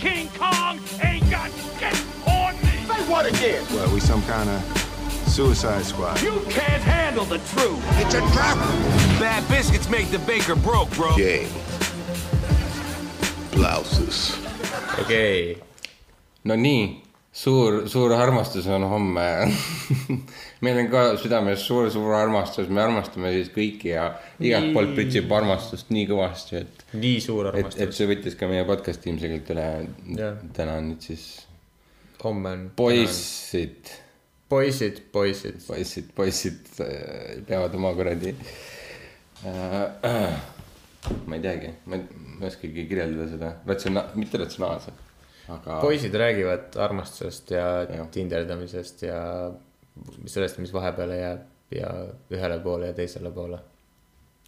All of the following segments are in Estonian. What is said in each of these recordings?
King Kong ain't got shit on me. Say what again? What, we some kind of suicide squad? You can't handle the truth. It's a trap. Bad biscuits make the baker broke, bro. Gay. Blouses. okei okay., no nii, suur, suur armastus on homme meil on ka südames suur-suur armastus, me armastame siis kõiki ja igalt poolt pritsib armastust nii kõvasti, et, nii suur et, et armastus. see võttis ka meie podcast'i ilmselgelt üle täna on nüüd siis homme on. poisid, poisid, poisid. poisid, poisid äh, peavad oma kuradi äh,. Ma ei teagi, ma ei oskagi kirjeldada seda ratsiona-, mitte ratsionaalselt, aga. poisid räägivad armastusest ja Jah. tinderdamisest ja sellest, mis vahepeale jääb ja ühele poole ja teisele poole.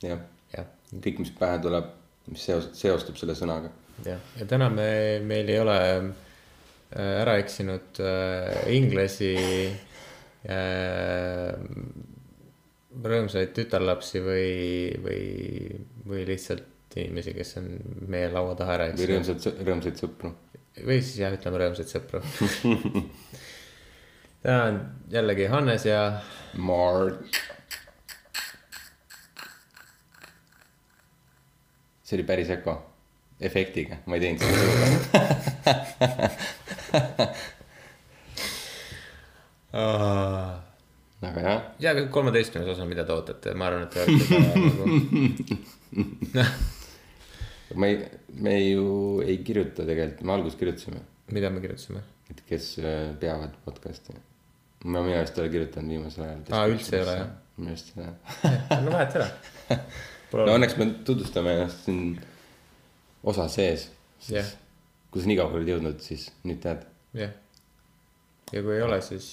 jah jah, kõik, mis pähe tuleb, mis seos, seostub selle sõnaga. jah, ja täna me, meil ei ole äh, ära eksinud äh, inglasi äh,, rõõmsaid tütarlapsi või, või, või lihtsalt inimesi, kes on meie laua taha ära või eksinud. rõõmsad, rõõmsaid sõpru. või siis jah, ütleme rõõmsaid sõpru. täna on jällegi Hannes ja Mark. See oli päris Eko, efektiga, ma ei teinud seda suuga. aga jah, ja kolmeteistkümnes osa, mida te ootate, ma arvan, et te olete nagu, ma ei, me ju ei kirjuta tegelikult, me alguses kirjutasime, mida me kirjutasime. et kes äh, peavad podcast'i. ma minu arust ei ole kirjutanud viimasel ajal. Aa, üldse ei ole, jah? minu arust ei ole. no vahet ei ole. no õnneks me tutvustame ennast siin osa sees. Jah. kui sa nii kaugele oled jõudnud, siis nüüd tead. jah. ja kui ei ole, siis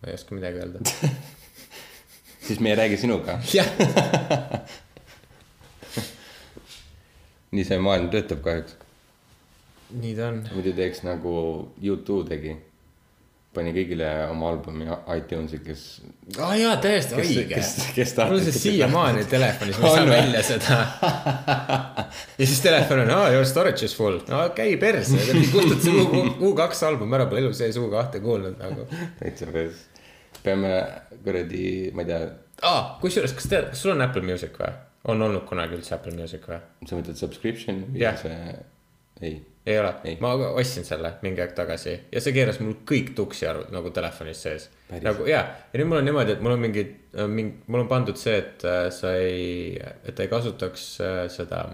ma ei oska midagi öelda. siis me ei räägi sinuga. jah, nii see maailm töötab kahjuks. nii ta on. muidu teeks nagu U2 tegi. Pani kõigile oma albumi iTunesi, kes. aa oh, jaa, täiesti Kes- õige kes- kes. mul on see siiamaani telefonis, ma saan või? välja seda. ja siis telefon on, aa, your storage is full. no käi perse, kustutad see U, U2 album ära, pole elu sees U2 kuulnud nagu. täitsa päris. peame kuradi, ma ei tea, aa, kusjuures, kas tead, kas sul on Apple Music või? on olnud kunagi üldse Apple Music või? sa mõtled subscription või Jah. see, ei. ei ole ma ostsin selle mingi aeg tagasi ja see keeras mul kõik tuksi arvud nagu telefonis sees. Nagu ja, ja nüüd mul on niimoodi, et mul on mingi, mingi, mul on pandud see, et äh, sa ei, et ta ei kasutaks äh, seda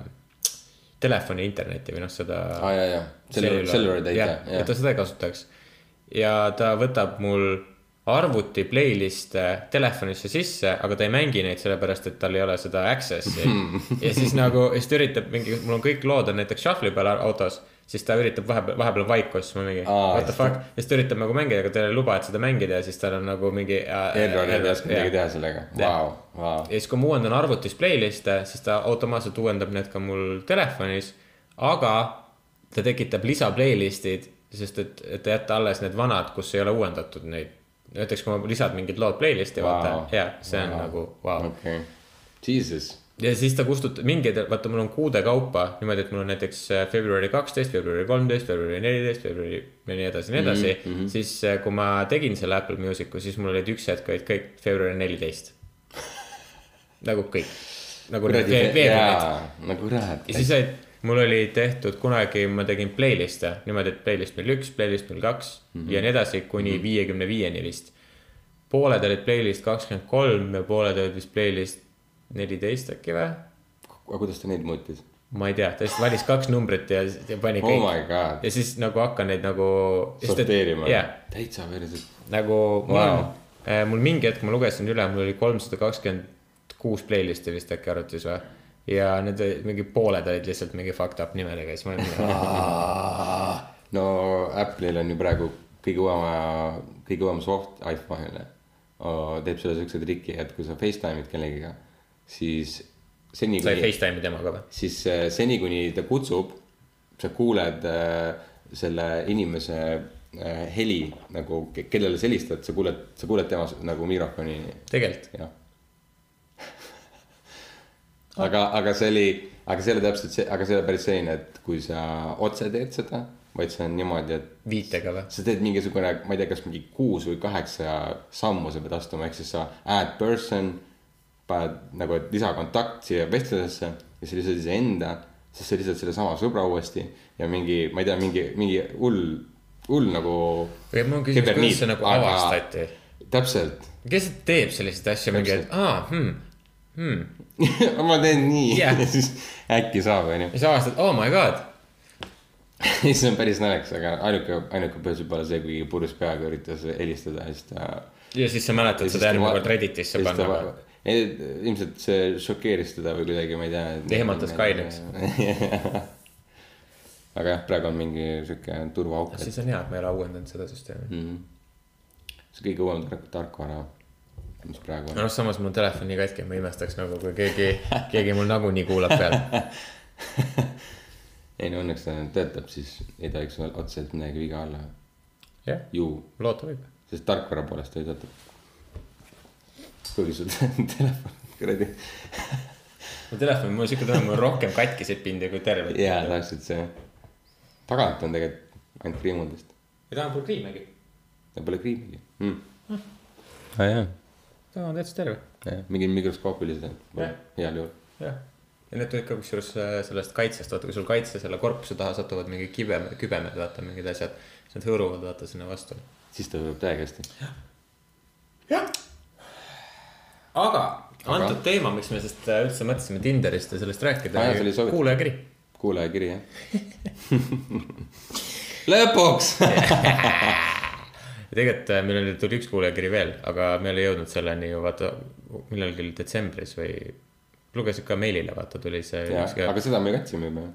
telefoni internetti või noh, seda. aa ja, ja, Cellular, Cellular data, et ta seda ei kasutaks. ja ta võtab mul arvuti playlist'e telefonisse sisse, aga ta ei mängi neid sellepärast, et tal ei ole seda access'i. ja siis nagu, siis ta üritab mingi, mul on kõik lood on näiteks shuffle'i peal autos, siis ta üritab vahepeal, vahepeal on vaikus, ma mingi Aa, what the fuck. ja siis ta üritab nagu mängida, aga tal ei luba, et seda mängida ja siis tal on nagu mingi. Error ei oska midagi teha sellega, vau, vau. ja siis, kui ma uuendan arvutis playlist'e, siis ta automaatselt uuendab need ka mul telefonis. aga ta tekitab lisa playlist'id, sest et, et jätta alles need vanad, kus ei ole uuendatud neid. Näiteks kui ma lisad mingid lood playlist'i wow., vaata ja see on wow. nagu vau wow.. okei, Jesus, ja siis ta kustutab mingeid, vaata, mul on kuude kaupa niimoodi, et mul on näiteks äh, veebruari kaksteist, veebruari kolmteist, veebruari neliteist, veebruari ja nii edasi, nii edasi mm. -hmm. siis äh, kui ma tegin selle Apple Music'u, siis mul olid üks hetk olid kõik veebruari neliteist. nagu kõik, nagu need veebruarid. no kurat ja. siis olid, mul oli tehtud kunagi, ma tegin playlist'e niimoodi, et playlist null üks, playlist null kaks ja nii edasi kuni viiekümne viieni vist. pooled olid playlist kakskümmend kolm ja pooled olid vist playlist neliteist äkki või? aga kuidas ta neid muutis? ma ei tea, ta lihtsalt valis kaks numbrit ja, ja pani Oh kõik my god, ja siis nagu hakkan neid nagu. sorteerima jah, täitsa päriselt. nagu mul Wow. on äh,, mul mingi hetk ma lugesin üle, mul oli kolmsada kakskümmend kuus playlist'i vist äkki arvutis või. Ja need mingi pooled olid lihtsalt mingi fucked up nimedega, siis ma olin mingi. no Apple'il on ju praegu kõige uuema, kõige uuem soft iPhone'ile teeb selle siukse triki, et kui sa Facetime'id kellegiga, siis seni sai kuni, Facetime'i temaga või? siis äh, seni, kuni ta kutsub, sa kuuled äh, selle inimese äh, heli nagu, kellele sa helistad, sa kuuled, sa kuuled tema nagu mikrofoni, tegelikult, jah. aga, aga see oli, aga see oli täpselt see, aga see oli päris selline, et kui sa otse teed seda, vaid see on niimoodi, et viitega või? sa teed mingisugune, ma ei tea, kas mingi kuus või kaheksa sammu sa pead astuma, ehk siis sa add person, paned nagu, lisakontakt siia vestlusesse ja siis lisad iseenda, siis sa lisad sellesama sõbra uuesti ja mingi, ma ei tea, mingi, mingi hull, hull nagu. mul on küsimus, kuidas see nagu avastati? täpselt, kes teeb selliseid asju, mingi, et aa, hmm, hmm. ma teen nii yeah. ja siis äkki saab, onju. ja siis avastad, oh my god. siis on päris naljakas, aga ainuke, ainuke põhjus võib olla see, kui purjus peaga üritas helistada ja siis ta. ja siis sa mäletad seda järgmine kord Redditisse panna ilmselt see šokeeris teda või kuidagi, ma ei tea. Ehmatas kaineks.. aga jah, praegu on mingi sihuke turvaauk, siis on hea, et ma ei ole uuendanud seda süsteemi. mm. see kõige uuem tark- tarkvara, mis praegu on. noh, samas mul telefon nii katki, ma imestaks nagu, kui keegi, keegi mul nagunii kuulab peal. ei no õnneks ta töötab, siis ei tohiks otseselt midagi viga olla jah, loota võib. sest tarkvara poolest ta ei tööta. kuigi sul telefon kuradi, mu telefon, mul on siuke tunne, mul on rohkem katkiseid pindi kui terveid. jaa, täpselt see. tagant on tegelikult ainult kriimudest, ja ta on mul kriimegi. ta pole kriimigi mm.. aa jaa, ta on täitsa terve. mingid mikroskoopilised Jah., heal juhul. jah, ja need tulid ka kusjuures äh, sellest kaitsest, vaata kui sul kaitse selle korpuse taha satuvad mingi kibe, kübemed, vaata mingid asjad. siis nad hõõruvad vaata sinna vastu. siis ta tuleb täiega hästi. jah. aga antud teema, miks me sellest äh, üldse mõtlesime Tinderist ja sellest rääkida kuulajakiri. kuulajakiri jah lõpuks ja tegelikult äh, meil oli, tuli üks kuulajakiri veel, aga me ei jõudnud selleni ju vaata millalgi detsembris või. lugesid ka meilile, vaata tuli see. jah, aga seda me katsime juba.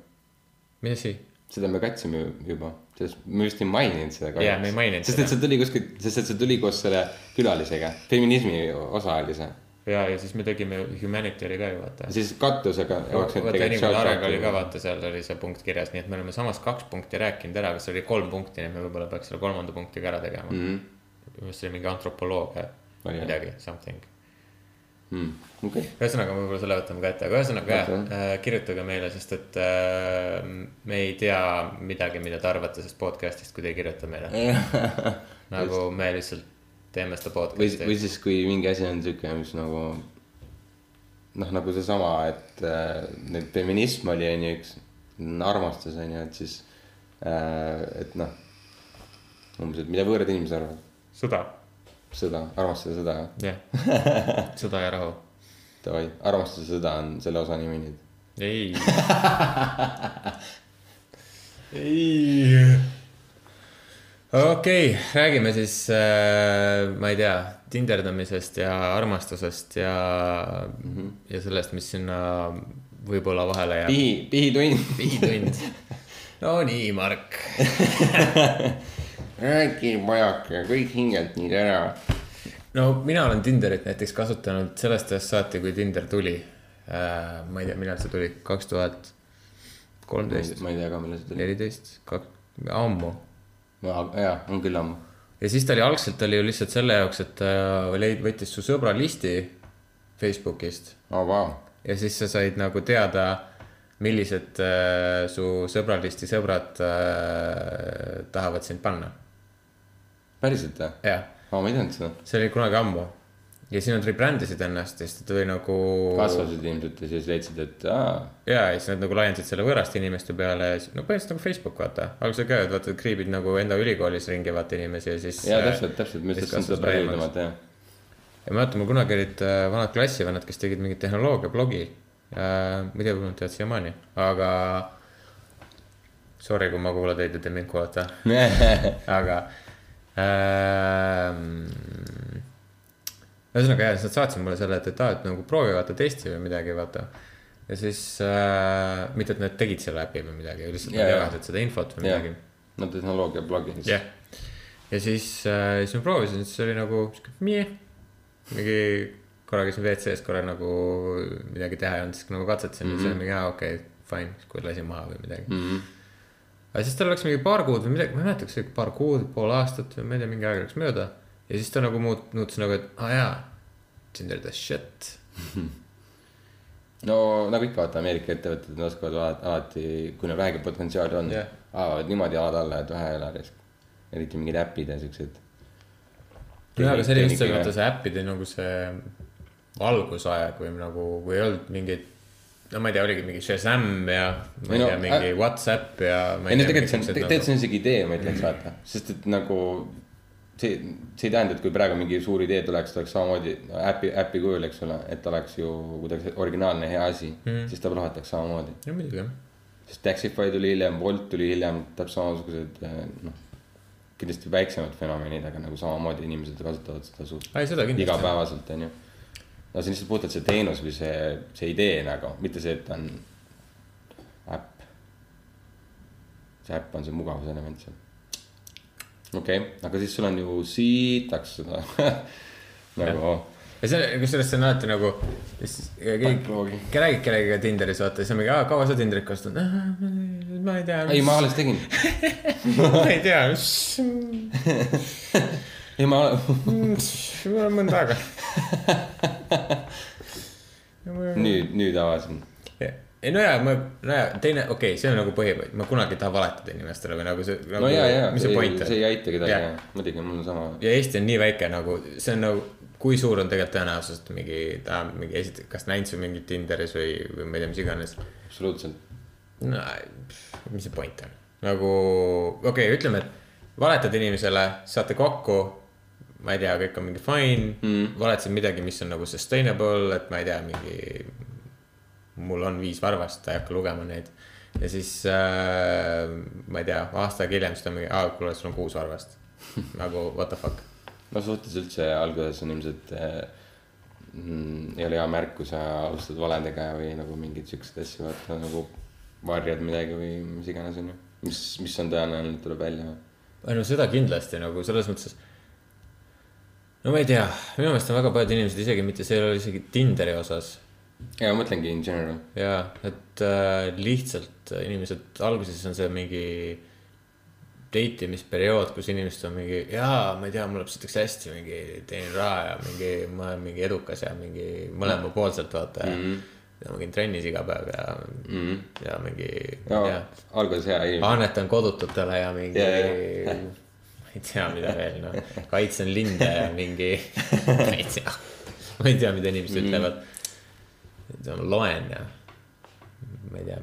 mis asi? seda me katsime ju- juba, sest me vist ei maininud seda. Jaa, me ei maininud sest seda. et see tuli kuskilt, sest et see tuli koos selle külalisega, feminismi osa oli see. ja, ja siis me tegime Humanity oli ka ju vaata. siis kattusega. vaata inimene areng oli ka vaata, seal oli see punkt kirjas, nii et me oleme samas kaks punkti rääkinud ära, kas oli kolm punkti, nii et me võib-olla peaks selle kolmanda punkti ka ära tegema mm. -hmm. minu arust see oli mingi antropoloogia jah? midagi, something. okei, ühesõnaga, võib-olla selle võtame ka ette, aga ühesõnaga jah Võtame. äh,, kirjutage meile, sest et äh, me ei tea midagi, mida te arvate sellest podcast'ist, kui te ei kirjuta meile. nagu me lihtsalt teeme seda podcast'i või. siis, kui mingi asi on siuke, mis nagu noh, nagu seesama, et äh, nüüd feminism oli, on ju, üks armastus on ju, et siis äh,, et noh, umbes, et mida võõrad inimesed arvavad, sõda, sõda, armastus ja sõda, jah, sõda ja rahu. davai, armastus ja sõda on selle osa nimi nüüd. ei. ei. Okei okay,, räägime siis äh,, ma ei tea, tinderdamisest ja armastusest ja mm, -hmm. ja sellest, mis sinna võib-olla vahele jääb. pihi, pihitund. pihitund. no nii, Mark. räägi vajake, kõik hingelt nii terav. no mina olen Tinderit näiteks kasutanud sellest ajast saati, kui Tinder tuli äh,. ma ei tea, millal see tuli, kaks tuhat kolmteist, ma ei tea ka, millal see tuli. neliteist, ammu jaa, on küll ammu. ja siis ta oli algselt oli ju lihtsalt selle jaoks, et ta leid-, võttis su sõbralisti Facebookist aa, vau. ja siis sa said nagu teada, millised äh, su sõbralisti sõbrad äh, tahavad sind panna. päriselt või? jah, ma ei teadnud seda. see oli kunagi ammu ja siis nad rebrand isid ennast ja siis ta tuli nagu. kasvasid ilmselt ja siis leidsid, et aa, ja, ja siis nad nagu laiendasid selle võõraste inimeste peale ja no põhimõtteliselt nagu Facebook vaata, alguses ka, et vaata kriibid nagu enda ülikoolis ringi vaata inimesi ja siis. jaa, täpselt, täpselt, siis just tahtsin seda tõmmata, jah. ja mäletan, mul kunagi olid äh, vanad klassivennad, kes tegid mingit tehnoloogiablogi äh,. ma ei tea, võib-olla nad teevad siiamaani, aga. Sorry, kui ma kuulan teid ja te mind kuulate, aga ähm,. Ühesõnaga jah, siis nad saatsid mulle selle, et, et aa, et nagu proovi vaata testi või midagi, vaata. ja siis äh,, mitte, et nad tegid selle äpi või midagi, lihtsalt Jaa, nad jagasid seda infot või midagi, no tehnoloogia blogis. jah. ja siis äh,, siis ma proovisin, siis oli nagu siuke meh, mingi korra käisin WC-s korra nagu midagi teha ei olnud, siis nagu katsetasin mm, -hmm. siis oli mingi aa okei okay,, fine, kui lasin maha või midagi mm. Mhm. -hmm. aga siis tal läks mingi paar kuud või midagi, ma ei mäleta, kas see oli paar kuud, pool aastat või ma ei tea, mingi aeg läks mööda. Ja siis ta nagu muut-, muutus nagu, et aa ah, jaa, Tinder the shit. no nagu ikka, vaata Ameerika ettevõtted, oskavad alati, kui neil vähegi potentsiaali on Jah. yeah., ajavad niimoodi jalad alla, et vähe ei ole risk. eriti mingid äpid ja siuksed. jaa, aga see oli just see, vaata see äppide nagu see valgusaeg või nagu, kui ei olnud mingeid. no ma ei tea, oligi mingi Shazam ja ma Ei no, tea, mingi ä- Whatsapp ja. ei no tegelikult see on, tegelikult nagu... see on isegi idee, ma ütleks, vaata, sest et nagu see, see ei tähenda, et kui praegu mingi suur idee tuleks, ta oleks samamoodi äpi, äpi kujul, eks ole, et oleks ju kuidagi originaalne hea asi mm., siis ta plahvataks samamoodi. no muidugi jah. sest Taxify tuli hiljem, Bolt tuli hiljem, täpselt samasugused noh, kindlasti väiksemad fenomenid, aga nagu samamoodi inimesed kasutavad seda suht igapäevaselt, onju. no see on lihtsalt puhtalt see teenus või see, see idee nagu, mitte see, et ta on äpp. see äpp on see mugavuselement seal. Okei okay,, aga siis sul on ju siitaks seda nagu ja see, kusjuures see on alati nagu, keegi räägid kellegagi Tinderis, vaata, siis on mingi, aa, kaua sa Tinderit kasutad? ma ei tea. ei, ma alles tegin. ma ei tea, ei, ma, on mõnda aega. nüüd, nüüd avasin. Ei no jaa, ma, nojah, teine, okei okay,, see on nagu põhipõhi, ma kunagi ei taha valetada inimestele või nagu see nagu, no ja, ja, mis see ei aita kedagi Jah., muidugi mul on sama. ja Eesti on nii väike nagu, see on nagu, kui suur on tegelikult tõenäosus, et mingi, ta mingi esiteks, kas näinud su mingit Tinderis või, või ma ei tea, mis iganes. absoluutselt. no mis see point on, nagu okei okay,, ütleme, et valetad inimesele, saate kokku. ma ei tea, kõik on mingi fine mm., valetasid midagi, mis on nagu sustainable, et ma ei tea, mingi. Mul on viis varvast, ei hakka lugema neid. ja siis äh, ma ei tea, aasta aega hiljem siis ta on mingi, aa kuule, sul on kuus varvast. nagu what the fuck. no suhtes üldse alguses on ilmselt äh, mm, ei ole hea märk, kui sa alustad valedega või nagu mingeid siukseid asju, vaata nagu varjad midagi või mis iganes onju. mis, mis on tõenäoline, tuleb välja. ei no seda kindlasti nagu selles mõttes. no ma ei tea, minu meelest on väga paljud inimesed isegi mitte, see ei ole isegi Tinderi osas ja ma mõtlengi in general. jaa, et äh, lihtsalt inimesed, alguses on see mingi date imisperiood, kus inimesed on mingi, jaa, ma ei tea, mul läheb sitaks hästi, mingi teenin raha ja mingi, ma olen mingi edukas ja mingi mõlemapoolselt vaata ja mm. -hmm. ja ma käin trennis iga päev ja mm, -hmm. ja mingi, no alguses hea inimene. annetan kodututele ja mingi yeah, jaa. ma ei tea, mida veel, noh, kaitsen linde ja mingi ma ei tea, ma ei tea, mida inimesed mm. ütlevad. Loen ja ma ei tea,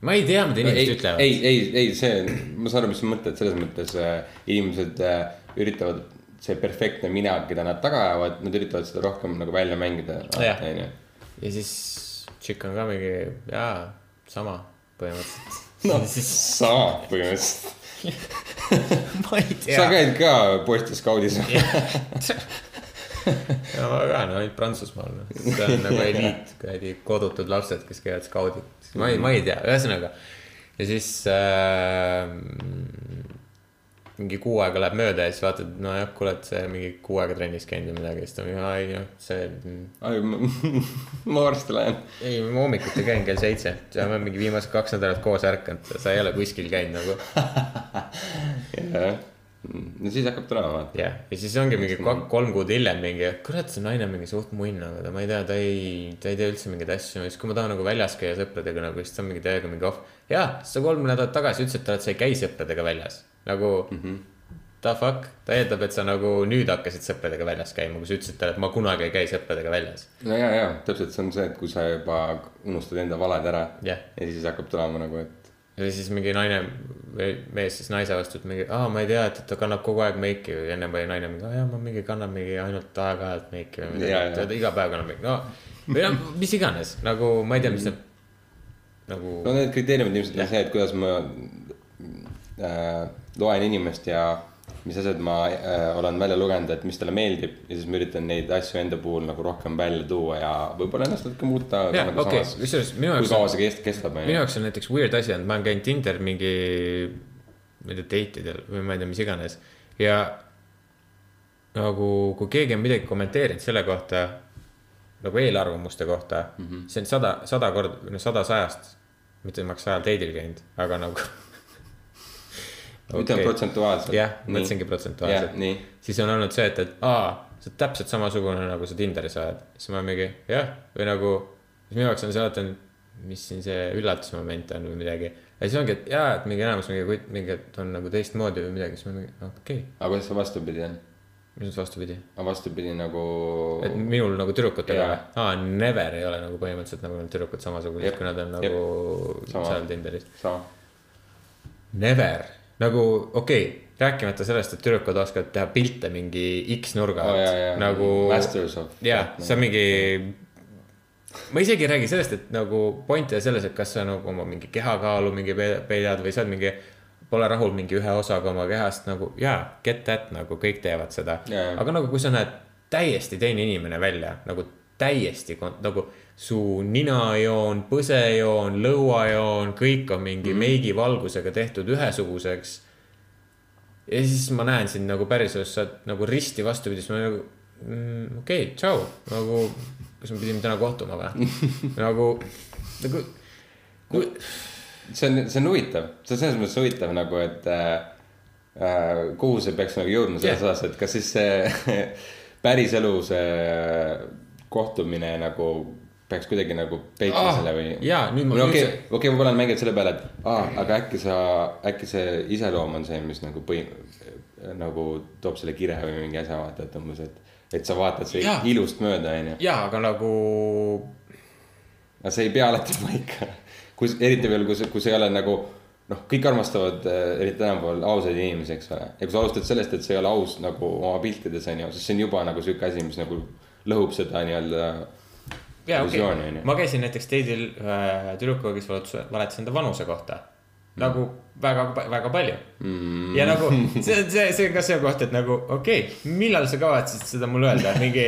ma ei tea, mida inimesed ei, ütlevad. ei, ei, ei, see, ma saan aru, mis sa mõtled, selles mõttes äh, inimesed äh, üritavad see perfektne mina, keda nad taga ajavad, nad üritavad seda rohkem nagu välja mängida, ja siis tšikk on ka mingi, jaa, sama põhimõtteliselt. noh, siis sama põhimõtteliselt. ma ei sa tea. käid ka Posti skaudis ja ma ka, no ainult Prantsusmaal, noh, see on nagu eliit, kuradi kodutud lapsed, kes käivad skaudid. ma ei, ma ei tea, ühesõnaga. ja siis äh, mingi kuu aega läheb mööda ja siis vaatad, nojah, kuule, et see mingi kuu aega trennis käinud või midagi, siis ta mingi, ai noh, see. ai, ma, varsti lähen. ei, ma hommikuti käin kell seitse, me oleme mingi viimased kaks nädalat koos ärkanud, sa ei ole kuskil käinud nagu. no siis hakkab tulema, vaata. jah, ja siis ongi mingi kolm kuud hiljem mingi, kurat, see naine on mingi suht munn, aga ta, ma ei tea, ta ei, ta ei tee üldse mingeid asju, siis kui ma tahan nagu väljas käia sõpradega nagu, siis ta on mingi täiega mingi off. jah, sa kolm nädalat tagasi ütlesid talle, et sa ei käi sõpradega väljas, nagu mm. -hmm. The fuck, ta eeldab, et sa nagu nüüd hakkasid sõpradega väljas käima, kui sa ütlesid talle, et ma kunagi ei käi sõpradega väljas. no ja, ja täpselt see on see, et kui sa juba unustad enda valed ära Jah. ja siis hakkab tulema nagu, et ja siis mingi naine või mees siis naise vastu, et mingi, aa, ma ei tea, et ta kannab kogu aeg meiki. Või ennem oli naine mingi, aa jaa, ma mingi kannan mingi ainult aeg-ajalt meiki või midagi, ta iga päev kannab meiki, no. või noh, mis iganes. Nagu ma ei tea, mis need nagu no need kriteeriumid ilmselt on see, et kuidas ma äh, loen inimest ja mis asjad ma äh, olen välja lugenud, et mis talle meeldib ja siis ma üritan neid asju enda puhul nagu rohkem välja tuua ja võib-olla ennast natuke muuta. jah, okei, kusjuures minu kui jaoks kaua see kest-, kestab, minu jaoks on näiteks weird asi on, ma olen käinud Tinder mingi, ma ei tea, date idel või ma ei tea, mis iganes ja nagu, kui keegi on midagi kommenteerinud selle kohta, nagu eelarvamuste kohta mm. -hmm. see on sada, sada korda, no sada sajast, mitte ma oleks sajal date'il käinud, aga nagu ütleme protsentuaalselt. jah, mõtlesingi protsentuaalselt siis on olnud see, et, et aa, sa oled täpselt samasugune nagu sa Tinderis oled. siis ma mingi jah, või nagu siis minu jaoks on see alati on, mis siin see üllatusmoment on või midagi. ja siis ongi, et jaa, et mingi enamus mingi, mingi, et on nagu teistmoodi või midagi, siis ma mingi, okei okay., aga kuidas see vastupidi on? mis mõttes vastupidi. aga vastupidi nagu. et minul nagu tüdrukutega või? aa, never ei ole nagu põhimõtteliselt nagu need tüdrukud samasugused Jep, kui nad on jep. nagu Sama. seal Tinderis. Never, nagu okei okay,, rääkimata sellest, et tüdrukud oskavad teha pilte mingi X nurga Oh, alt jaa, jaa. nagu. Masters of- jaa, see on mingi. ma isegi ei räägi sellest, et nagu point ei ole selles, et kas sa nagu oma mingi kehakaalu mingi pe- peidad või sa oled mingi. Pole rahul mingi ühe osaga oma kehast nagu jaa, get that nagu kõik teevad seda Jaa. aga nagu, kui sa näed täiesti teine inimene välja nagu täiesti nagu su ninajoon, põsejoon, lõuajoon, kõik on mingi mm. meigivalgusega tehtud ühesuguseks. ja siis ma näen sind nagu päriselus, sa oled nagu risti vastupidi, siis ma nagu mm, okei okay,, tšau, nagu kas me pidime täna kohtuma või nagu, nagu kui, see on, see on huvitav, see on selles mõttes huvitav nagu, et äh, äh, kuhu see peaks nagu jõudma selles Jah. osas, et kas siis see päriselu see kohtumine nagu peaks kuidagi nagu peitma Ah, selle või? jaa, nüüd ma- okei okei, võib-olla on mänginud selle peale, et aa, aga äkki sa, äkki see iseloom on see, mis nagu põhi, nagu toob selle kire või mingi asja vaata, et umbes, et, et sa vaatad see Jaa. ilust mööda, onju. jaa, aga nagu aga see ei pea alati paika. kui, eriti veel, kui see ei ole nagu noh, kõik armastavad äh, eriti tänapäeval ausaid inimesi, eks ole. ja kui sa alustad sellest, et see ei ole aus nagu oma piltides on ju, siis see on juba nagu sihuke asi, mis nagu lõhub seda nii-öelda jaa, okei okay. ma käisin näiteks teidil ühe tüdrukuga, kes valetas, valetas enda vanuse kohta. nagu väga, väga palju mm.. ja nagu see, see, see on ka see koht, et nagu okei okay,, millal sa kavatsesid seda mulle öelda, mingi.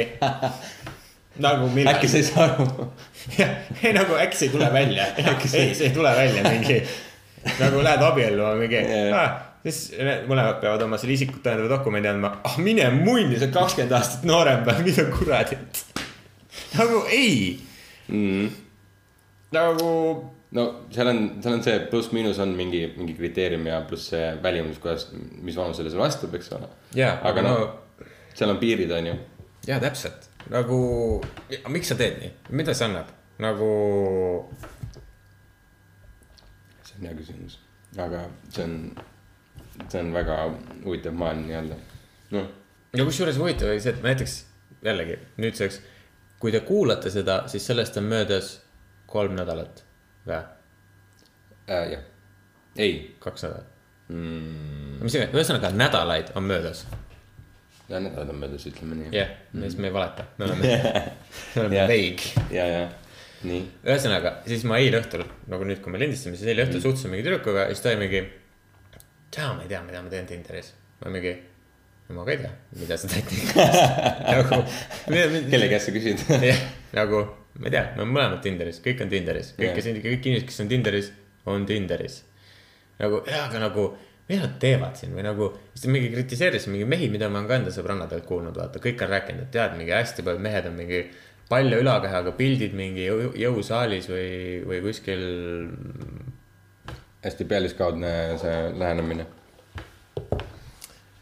nagu millal. äkki sa ei saa aru. jah, ei nagu äkki see ei tule välja, ei, see ei tule välja mingi. nagu lähed abielluma mingi Jaa. ah,, siis mõlemad peavad oma selle isikut tõendava dokumendi andma. ah mine munni, sa oled kakskümmend aastat noorem mida kuradit. Nagu ei Mm. nagu no seal on, seal on see pluss-miinus on mingi, mingi kriteerium ja pluss see välimus, kuidas, mis vanusele see vastab, eks ole. aga no seal on piirid, on ju. jaa, täpselt nagu, miks sa teed nii, mida see annab, nagu see on hea küsimus, aga see on, see on väga huvitav maailm nii-öelda. noh, ja kusjuures huvitav oli see, et näiteks jällegi nüüdseks, kui te kuulate seda, siis sellest on möödas kolm nädalat või äh, jah, ei kaks nädalat mm,. mis iganes, ühesõnaga nädalaid on möödas. ja nädalad on möödas, ütleme nii. jah, siis me ei valeta, me oleme, me oleme veig. ja, ja nii. ühesõnaga, siis ma eile õhtul, nagu nüüd, kui me lindistame, siis eile õhtul suhtlesin mingi tüdrukuga ja siis ta oli mingi. tea, ma ei tea, mida ma teen Tinderis. ma mingi, ma ka ei tea, mida sa teed nagu. kelle käest sa küsid? jah, nagu ma ei tea, me oleme mõlemad Tinderis, kõik on Tinderis, kõik, kes, kõik inimesed, kes on Tinderis, on Tinderis. nagu jaa, aga nagu, mida nad teevad siin või nagu, siis mingi kritiseeris mingi mehi, mida ma olen ka enda sõbrannadelt kuulnud, vaata, kõik on rääkinud, et tead, mingi hästi paljud mehed on mingi palja ülakehaga pildid mingi jõu, jõusaalis või, või kuskil. hästi pealiskaudne see lähenemine.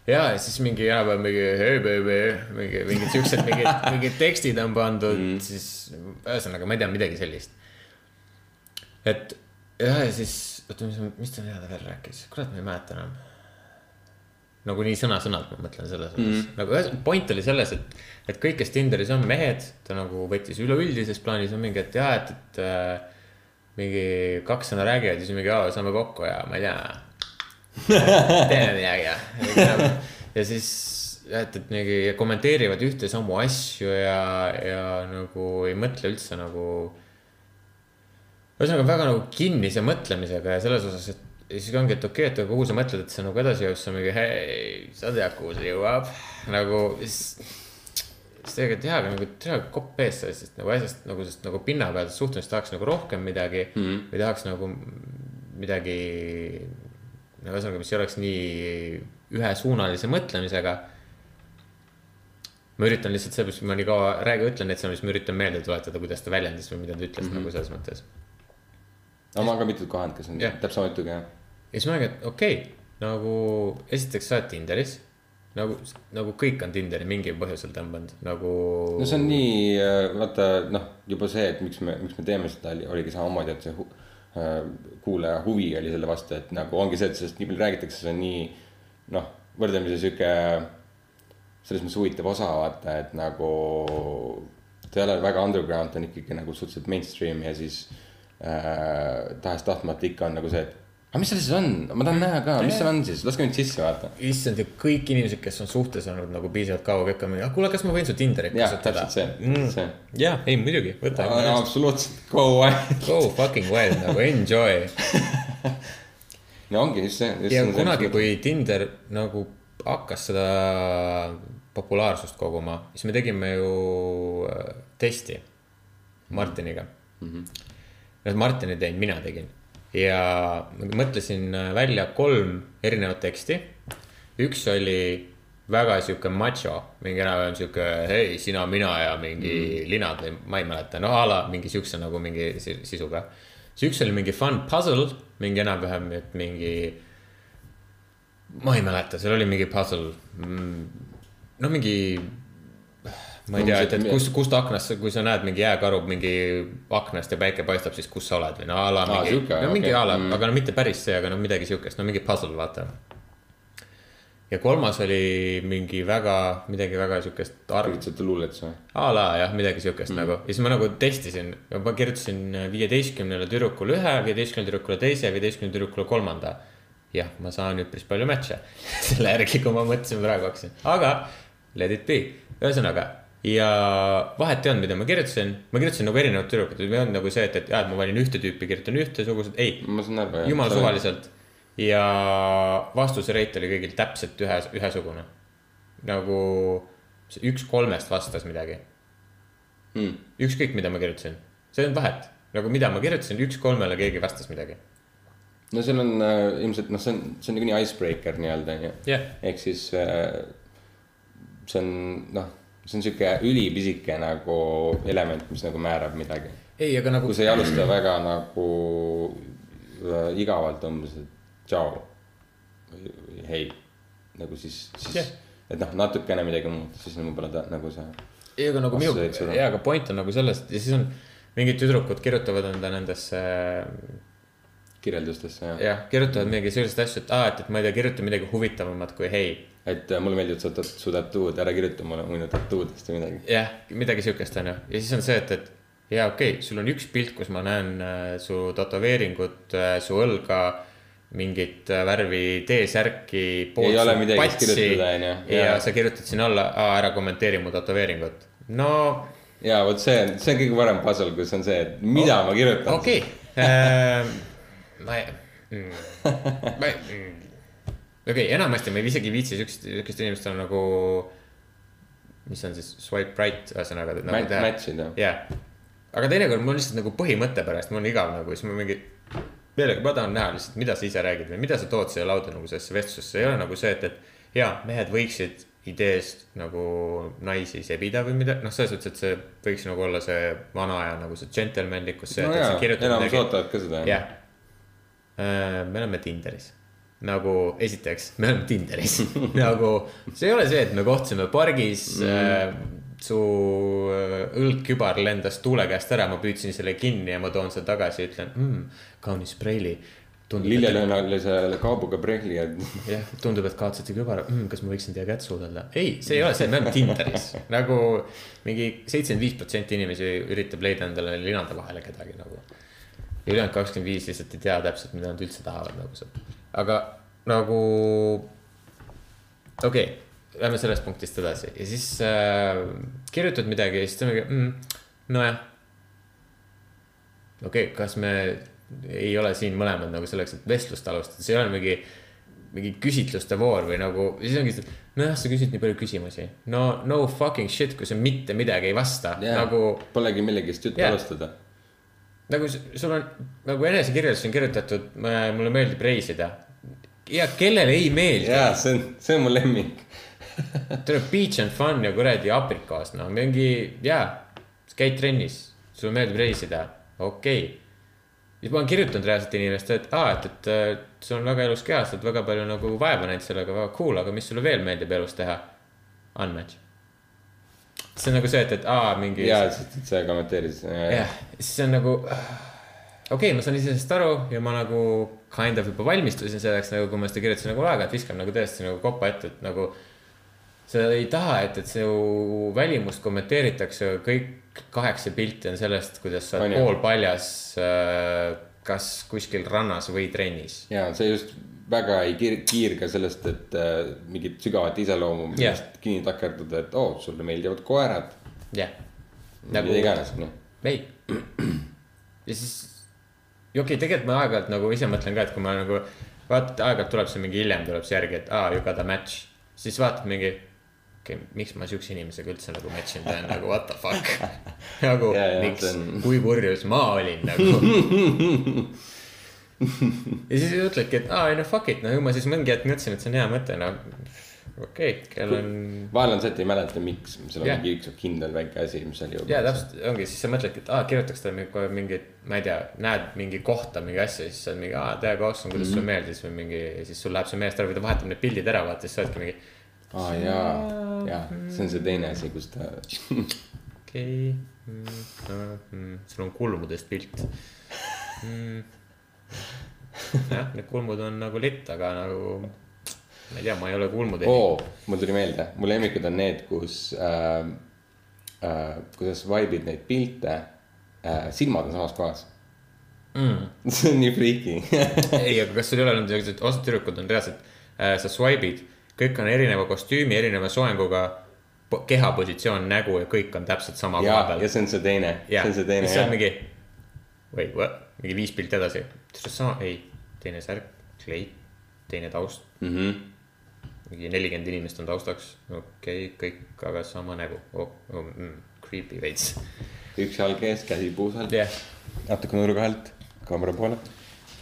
ja, ja siis mingi enam-vähem mingi hey baby, mingi mingid siuksed mingid, mingid tekstid on pandud mm., siis ühesõnaga, ma ei tea midagi sellist. et jah, ja siis, oota, mis, mis ta mida ta veel rääkis, kurat, ma ei mäleta enam. nagu nii sõna-sõnalt ma mõtlen selles osas mm., nagu ühes- point oli selles, et, et kõik, kes Tinderis on mehed, ta nagu võttis üleüldises plaanis on mingi, et jah, et, et äh, mingi kaks sõna räägivad ja siis mingi, saame kokku ja ma ei tea teeme midagi ja, ja siis et, et mingi kommenteerivad ühte samu asju ja, ja nagu ei mõtle üldse nagu. ühesõnaga väga nagu kinnise mõtlemisega ja selles osas, et ja siis ongi, et okei okay,, et kuhu sa mõtled, et see nagu edasi jõuab, siis on mingi hei, sa tead, kuhu see jõuab. nagu siis, siis tegelikult jah, aga nagu tea kopp ees sellest, nagu asjast nagu, sest nagu pinnapealsest suhtumist tahaks nagu rohkem midagi mm -hmm. või tahaks nagu midagi ühesõnaga, mis ei oleks nii ühesuunalise mõtlemisega. ma üritan lihtsalt sellepärast, ma nii kaua räägi, ütlen neid sõnu, siis ma üritan meelde tuletada, kuidas ta väljendis või mida ta ütles mm -hmm. nagu selles mõttes. no ma olen ka mitut kohanud, kes on Jah. täpselt sama jutuga jah. ja siis ma olengi, et okei okay,, nagu esiteks sa oled Tinderis. nagu, nagu kõik on Tinderi mingil põhjusel tõmmanud, nagu. no see on nii, vaata noh, juba see, et miks me, miks me teeme seda, oligi samamoodi, et see äh, kuulaja huvi oli selle vastu, et nagu ongi see, et sellest nii palju räägitakse, see on nii noh, võrdlemisi sihuke selles mõttes huvitav osa vaata, et nagu ta ei ole väga underground, ta on ikkagi nagu suhteliselt mainstream ja siis äh, tahes-tahtmata ikka on nagu see, et aga mis seal siis on, ma tahan näha ka, mis seal on siis, laske mind sisse vaata. issand ja kõik inimesed, kes on suhtes olnud nagu piisavalt kaua, kõik on ah kuule, kas ma võin su Tinderit kasutada see. jaa, ei muidugi, võta. absoluutselt, go ahead. Go fucking well nagu enjoy. no ongi just see. ja kunagi, kui Tinder nagu hakkas seda populaarsust koguma, siis me tegime ju äh, testi Martiniga mm. -hmm. Martin ei teinud, mina tegin ja mõtlesin äh, välja kolm erinevat teksti. üks oli väga sihuke macho, mingi enam-vähem sihuke hei, sina, mina ja mingi mm. linad või ma ei mäleta, noh a la mingi siukse nagu mingi si- sisuga. siis üks oli mingi fun puzzle, mingi enam-vähem, et mingi ma ei mäleta, seal oli mingi puzzle. no mingi, ma ei tea, et, et kust, kust aknast, kui sa näed mingi jääkaru mingi aknast ja päike paistab, siis kus sa oled või no a la mingi, no mingi okei. a la Mm. aga no mitte päris see, aga no midagi siukest, no mingi puzzle, vaata. ja kolmas oli mingi väga, midagi väga siukest kirjutasite luuletuse või? a la jah, midagi siukest mm. nagu ja siis ma nagu testisin, ma kirjutasin viieteistkümnele tüdrukule ühe, viieteistkümnele tüdrukule teise, viieteistkümnele tüdrukule kolmanda. jah, ma saan üpris palju match'e selle järgi, kui ma mõtlesin praegu hakkasin, aga let it be, ühesõnaga. Ja vahet ei olnud, mida ma kirjutasin, ma kirjutasin nagu erinevad tüdrukud, ei olnud nagu see, et, et jaa, et ma valin ühte tüüpi, kirjutan ühtesugused, ei ma saan aru. jumala. suvaliselt ja vastuse rate oli kõigil täpselt ühe, ühesugune. nagu üks kolmest vastas midagi. Mm. ükskõik, mida ma kirjutasin, see ei olnud vahet, nagu mida ma kirjutasin, üks kolmele keegi vastas midagi. no seal on äh, ilmselt noh, see on, see on niikuinii icebreaker nii-öelda onju. jah, ehk siis äh, see on noh, see on sihuke ülipisike nagu element, mis nagu määrab midagi. ei, aga nagu kui sa ei alusta väga nagu äh, igavalt umbes, et tšau. või hei, nagu siis, siis Jah. et noh, natukene midagi muuta, siis võib-olla ta nagu see. ei, aga nagu minu jaa, aga point on nagu selles, ja siis on mingid tüdrukud kirjutavad enda nendesse kirjeldustesse jah ja.. jah, kirjutavad mingi selliseid asju, et aa, et, et ma ei tea, kirjuta midagi huvitavamat kui hei et äh, mulle meeldivad su, su tattoo'd, ära kirjuta mulle minu tattoo'dest või midagi. jah, midagi siukest on ju, ja siis on see, et, et jaa, okei okay,, sul on üks pilt, kus ma näen äh, su tätoveeringut äh,, su õlga, mingit äh, värvi T-särki. Ei ole midagi, mis kirjutada, onju. ja Jaa. sa kirjutad sinna alla, ära kommenteeri mu tätoveeringut. no ja vot see on, see on kõige parem puzzle, kus on see, et mida oh, ma kirjutan. okei okay. ma ei mm,, ma ei mm., okei okay,, enamasti ma ei isegi viitsi siukest, siukest inimest on nagu, mis on siis swipe right, ühesõnaga. Mat- match'id, jah. jah, aga teinekord mul lihtsalt nagu põhimõtte pärast, mul on igav nagu, siis ma mingi, meelega, ma tahan näha lihtsalt, mida sa ise räägid või mida sa tood siia lauda nagu sellesse vestlusesse, ei ole nagu see, et, et jaa, mehed võiksid ideest nagu naisi sebida või mida, noh, selles mõttes, et see võiks nagu olla see vana aja nagu see džentelmenlikkus, no jaa enamus ootavad ka seda. jah, me oleme Tinderis nagu esiteks, me oleme Tinderis nagu see ei ole see, et me kohtusime pargis mm.. su äh, õlgkübar lendas tuule käest ära, ma püüdsin selle kinni ja ma toon selle tagasi, ütlen mm,, kaunis preili. lillelõhnalisele kaabuga prehli ja jah, tundub, et kaotasite kübara mm,, kas ma võiksin teie kätt suudelda? ei, see ei ole see, me oleme Tinderis nagu mingi seitsekümmend viis protsenti inimesi üritab leida endale linade vahele kedagi nagu. Ja ülejäänud kakskümmend viis lihtsalt ei tea täpselt, mida nad üldse tahavad nagu see, aga nagu okei okay,, lähme sellest punktist edasi ja siis äh, kirjutad midagi ja siis ta mingi mm,, nojah. okei okay,, kas me ei ole siin mõlemad nagu selleks, et vestlust alustada, see ei ole mingi mingi küsitluste voor või nagu, siis ongi see, nojah, sa küsid nii palju küsimusi. no no fucking shit, kui sa mitte midagi ei vasta yeah. nagu, polegi millegist juttu yeah. alustada. Nagu sul on nagu enesekirjeldus on kirjutatud, mulle meeldib reisida. ja kellele ei meeldi jaa, see on, see on mu lemmik. tuleb beach and fun ja kuradi aprikoos, noh, mingi jaa, käid trennis, sulle meeldib reisida, okei okay.. siis ma olen kirjutanud reaalselt inimestele, et aa, et, et äh, sul on väga ilus keha, sa oled väga palju nagu vaeva näinud sellega, väga cool, aga mis sulle veel meeldib elus teha? Unmatch. see on nagu see, et, et aa, mingi. jaa, et sa kommenteerisid. jah, siis on nagu, okei okay,, ma saan iseenesest aru ja ma nagu kind of juba valmistusin selleks nagu, kui ma seda kirjutasin nagu aeg-ajalt viskan nagu tõesti nagu kopa ette, et nagu. sa ei taha, et, et su välimust kommenteeritakse, kõik kaheksa pilti on sellest, kuidas sa oled poolpaljas. kas kuskil rannas või trennis. ja see just väga ei kiir-, kiirga sellest, et äh, mingit sügavat iseloomu millest kinni takerduda, et oo oh,, sulle meeldivad koerad. jah. nagu mida iganes, noh. ei. Ja siis, okei okay,, tegelikult ma aeg-ajalt nagu ise mõtlen ka, et kui ma nagu vaata, aeg-ajalt tuleb see mingi hiljem tuleb see järgi, et aa, you got a match. siis vaatad mingi, okei okay,, miks ma siukse inimesega üldse nagu match in teen, nagu what the fuck. nagu Ja, ja, miks on-, kui purjus ma olin nagu. ja siis ütledki, et aa, ei no fuck it, no ju ma siis mingi hetk mõtlesin, et see on hea mõte, no okei okay,, kell on vahel on see, et ei mäleta, miks, sul on Jah. mingi üks kindel väike asi, mis seal jõuab. ja täpselt ongi, siis sa mõtledki, et aa, kirjutaks talle mingi- kohe mingit, ma ei tea, näed mingi kohta, mingi asja, siis sa oled mingi, aa, täiega awesome, kuidas sulle meeldis või mingi, siis sul läheb see meelest ära või ta vahetab need pildid ära, vaata, siis sa oledki mingi. aa jaa, jaa, see on see teine asi, kus ta. okei mm,, mm, sul on kulmudest pilt mm.. jah, need kulmud on nagu litt, aga nagu, ma ei tea, ma ei ole kulmude oo, mul tuli meelde, mu lemmikud on need, kus äh,. Äh, kuidas vibe'id neid pilte äh,, silmad on samas kohas mm. see on nii freaky ei, aga kas sul ei ole olnud siuksed, osad tüdrukud on reaalselt äh,, sa swipe'id, kõik on erineva kostüümi, erineva soenguga, kehapositsioon, nägu ja kõik on täpselt sama ja koha, peal ja. see on see teine, see on see teine oled jah. mingi, või mingi viis pilti edasi, sama, ei, teine särk, kleit, teine taust, Mm -hmm. Mingi nelikümmend inimest on taustaks, okei okay,, kõik aga sama nägu oh,, oh, mm, creepy veits, üks jalg ees, käsi puusal jah natuke nurga alt, kaamera poole.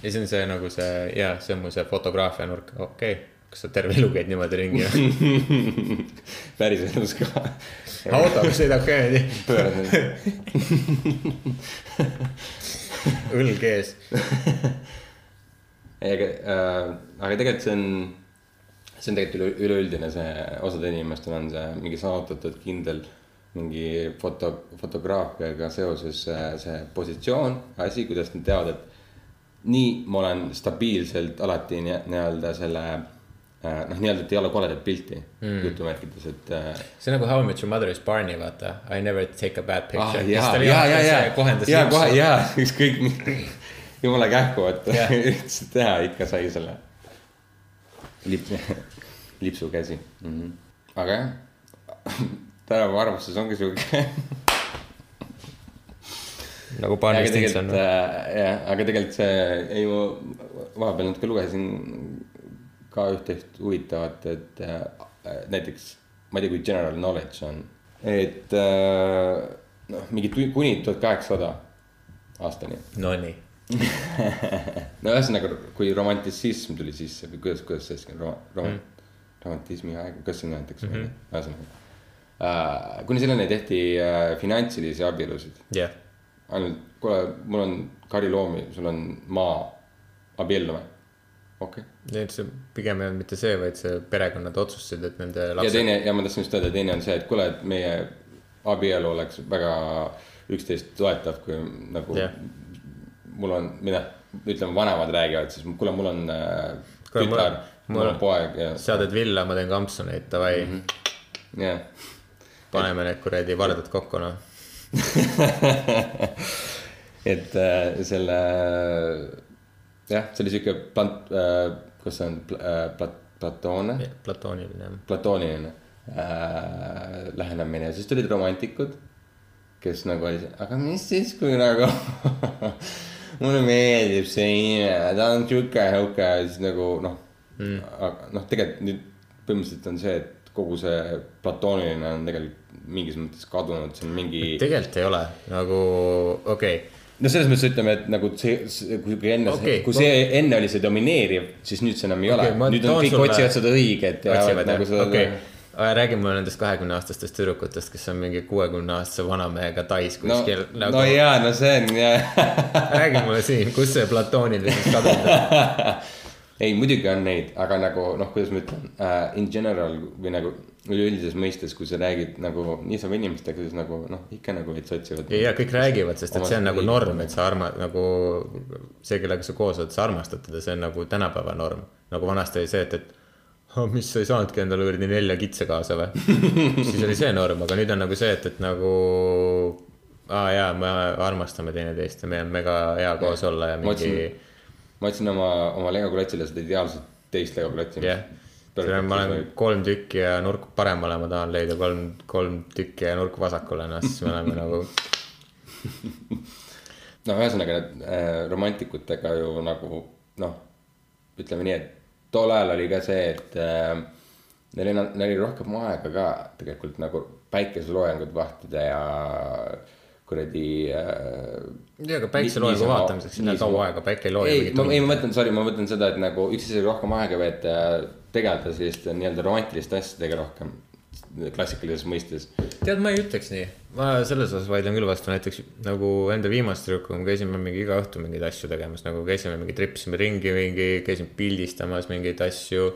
ja see on see nagu see ja see on mu see fotograafia nurk, okei okay., kas sa terve elu käid niimoodi ringi või? päriselus ka. autoga sõidab ka niimoodi, õlg ees. ei, aga äh,, aga tegelikult see on, see on tegelikult üle, üleüldine see, osadel inimestel on see mingi saavutatud kindel mingi foto, fotograafiaga seoses see, see positsioon, asi, kuidas nad teavad, et nii ma olen stabiilselt alati nii- nii-öelda selle äh, noh, nii-öelda, et ei ole koledat pilti mm. jutumärkides, et äh, see on nagu How I Met Your Mother is Barney, vaata. I never take a bad ah, picture. ja, ja, ja, ja, kohendas ja kohe, ja ükskõik jumala kähku, et Jah. üritasid teha, ikka sai selle lip, lipsukäsi mm. -hmm. aga jah, tänapäeva arvustus ongi sihuke. nagu aga Barney tegelikult Stinson. äh, jah, aga tegelikult see, ei ma vahepeal natuke lugesin ka üht-teist huvitavat, et äh, näiteks ma ei tea, kui general knowledge on, et äh, noh, mingi kuni tuhat kaheksasada aastani Nonii. no ühesõnaga, kui romantisism tuli sisse või kuidas, kuidas see siis rom-, rom- mm., romantismi aeg, kas see nimetatakse mm -hmm., ühesõnaga äh,. kuni selleni tehti äh, finantsilisi abielusid, jah, ainult kuule, mul on kariloomi, sul on maa, abiellume, okei okay.. et see pigem ei olnud mitte see, vaid see perekonnad otsustasid, et nende ja lapsed. teine ja ma tahtsin just öelda, teine on see, et kuule, et meie abielu oleks väga üksteist toetav, kui nagu Jah. Mul on, mida ütleme, vanemad räägivad, siis kuule, mul on äh, Kuule, mul on- tütar, mul mul on poeg ja sa teed villa, ma teen kampsuneid, davai mm, -hmm. jah. paneme need kuradi vardad kokku, noh. et äh, selle jah, see oli sihuke plant- äh,, kas see on äh, plat-, platoone, platooniline, platooniline äh, lähenemine ja siis tulid romantikud, kes nagu oli, aga mis siis, kui nagu mulle meeldib see inimene, ta on sihuke, sihuke siis nagu noh mm., aga noh, tegelikult nüüd põhimõtteliselt on see, et kogu see platooniline on tegelikult mingis mõttes kadunud, see on mingi. tegelikult ei ole nagu, okei okay. no selles mõttes ütleme, et nagu see, see, kui enne okay,, kui see enne oli see domineeriv, siis nüüd see enam ei Okei, ole ma okay,, nüüd on kõik sulle- otsivad seda õiget ja otsivad nagu seda okei. Räägi mulle nendest kahekümne aastastest tüdrukutest, kes on mingi kuuekümne aastase vanamehega tais no kuskil, no nagu. jaa, no see on jah räägi mulle siin, kus see platoonilisus kadunud on? ei, muidugi on neid, aga nagu noh, kuidas ma ütlen uh,, in general või nagu üleüldises mõistes, kui sa räägid nagu niisama inimestega, siis nagu noh, ikka nagu veits otsivad. ja, ja kõik räägivad, sest et see on nagu norm, et sa arma-, nagu see, kellega sa koos oled, sa armastad teda, see on nagu tänapäeva norm. nagu vanasti oli see, et, et oh, mis sa ei saanudki endale kuradi nelja kitse kaasa või? siis oli see norm, aga nüüd on nagu see, et, et nagu aa jaa, me armastame teineteist ja meil on mega hea koos olla ja mingi ma otsin oma, oma Lego klotsile seda ideaalset teist Lego klotsi. jah, ma olen kolm tükki ja nurk paremale ma tahan leida kolm, kolm tükki ja nurk vasakule, noh siis me oleme nagu no ühesõnaga need äh, romantikutega ju nagu noh, ütleme nii, et tol ajal oli ka see, et äh, neil oli, neil oli rohkem aega ka tegelikult nagu päikeseloojangut vahtida ja kuradi äh,. ei, aga päikseloojangu Niisama- vaatamiseks niisama- kaua aega, päike ei looja ei, ei ma mõtlen, sorry, ma mõtlen seda, et nagu üks asi oli rohkem aega veeta ja tegeleda selliste nii-öelda romantiliste asjadega rohkem klassikalises mõistes. tead, ma ei ütleks nii, ma selles osas vaidlen küll vastu, näiteks nagu enda viimase tüdrukuga me käisime mingi iga õhtu mingeid asju tegemas, nagu käisime mingi tripsime ringi mingi, käisime pildistamas mingeid asju,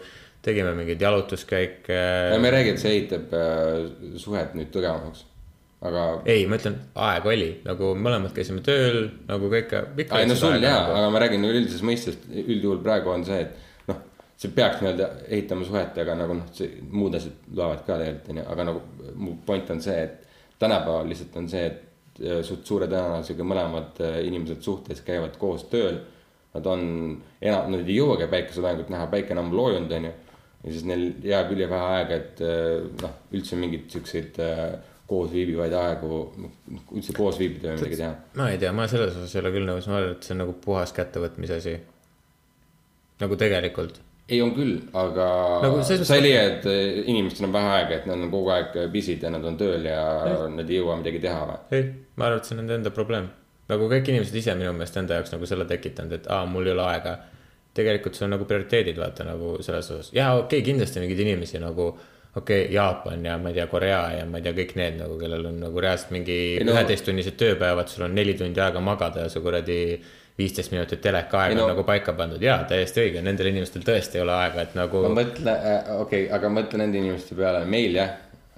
tegime mingeid jalutuskäike. me ei räägi, et see ehitab äh, suhet nüüd tugevamaks, aga ei, ma ütlen, aeg oli. Nagu mõlemad käisime tööl nagu kõik, ei no sul jaa, aga ma räägin nagu üldises mõistes, üldjuhul praegu on see, et see peaks nii-öelda ehitama suhet, aga nagu noh, see muud asjad loevad ka tegelikult onju, aga nagu mu point on see, et tänapäeval lihtsalt on see, et äh, suht suure tõenäosusega mõlemad äh, inimesed suhtes käivad koos tööl. Nad on enam, nad ei jõuagi päikeseloojangut näha, päike on ammu loojunud onju. ja siis neil jääb ülivähe aega, et äh, noh, üldse mingeid siukseid koos viibivaid aegu, üldse koos viibida või midagi teha ma ei tea, ma selles osas ei ole küll nõus, ma arvan, et see on nagu puhas kättevõtmise asi. nagu tegelikult ei, on küll, aga Nagu sa ei leia, et eh, inimestel on vähe aega, et nad on kogu aeg busy'd ja nad on tööl ja nad ei jõua midagi teha või? ei, ma arvan, et see on nende enda probleem. nagu kõik inimesed ise minu meelest enda jaoks nagu selle tekitanud, et aa, mul ei ole aega. tegelikult see on nagu prioriteedid, vaata nagu selles osas. jaa, okei okay,, kindlasti mingeid inimesi nagu okei okay,, Jaapan ja ma ei tea, Korea ja ma ei tea, kõik need nagu, kellel on nagu reaalselt mingi Ei no- üheteisttunnised tööpäevad, sul on neli tundi aega magada ja su kuradi viisteist minutit teleka aega no... on nagu paika pandud. jaa, täiesti õige, nendel inimestel tõesti ei ole aega, et nagu ma mõtlen äh,, okei okay,, aga mõtle nende inimeste peale, meil jah,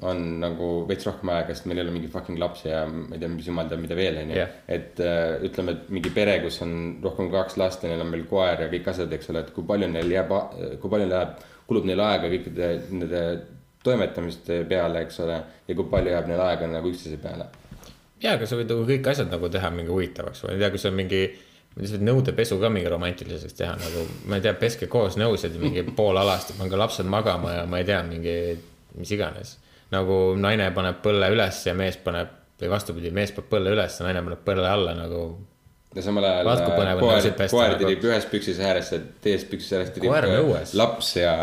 on nagu veits rohkem aega, sest meil ei ole mingi fucking lapsi ja ma ei tea, mis jumal teab, mida veel onju Jah. et äh, ütleme, et mingi pere, kus on rohkem kui kaks last ja neil on veel koer ja kõik asjad, eks ole, et kui palju neil jääb, kui palju läheb, kulub neil aega kõikide nende toimetamiste peale, eks ole, ja kui palju jääb neil aega nagu üksteise peale jaa, aga sa võid nagu kõik asjad nagu teha mingi huvitavaks või ma ei tea, kui see on mingi. Sa võid nõudepesu ka mingi romantiliseks teha nagu, ma ei tea, peske koos nõusid mingi pool alast pange lapsed magama ja ma ei tea, mingi mis iganes. nagu naine paneb põlle üles ja mees paneb või vastupidi, mees paneb põlle üles ja naine paneb põlle alla nagu. ja samal ajal äh, on koer koer nagu. tirib ühes püksis ääres ja teises püksis ääres tirib äh, laps ja,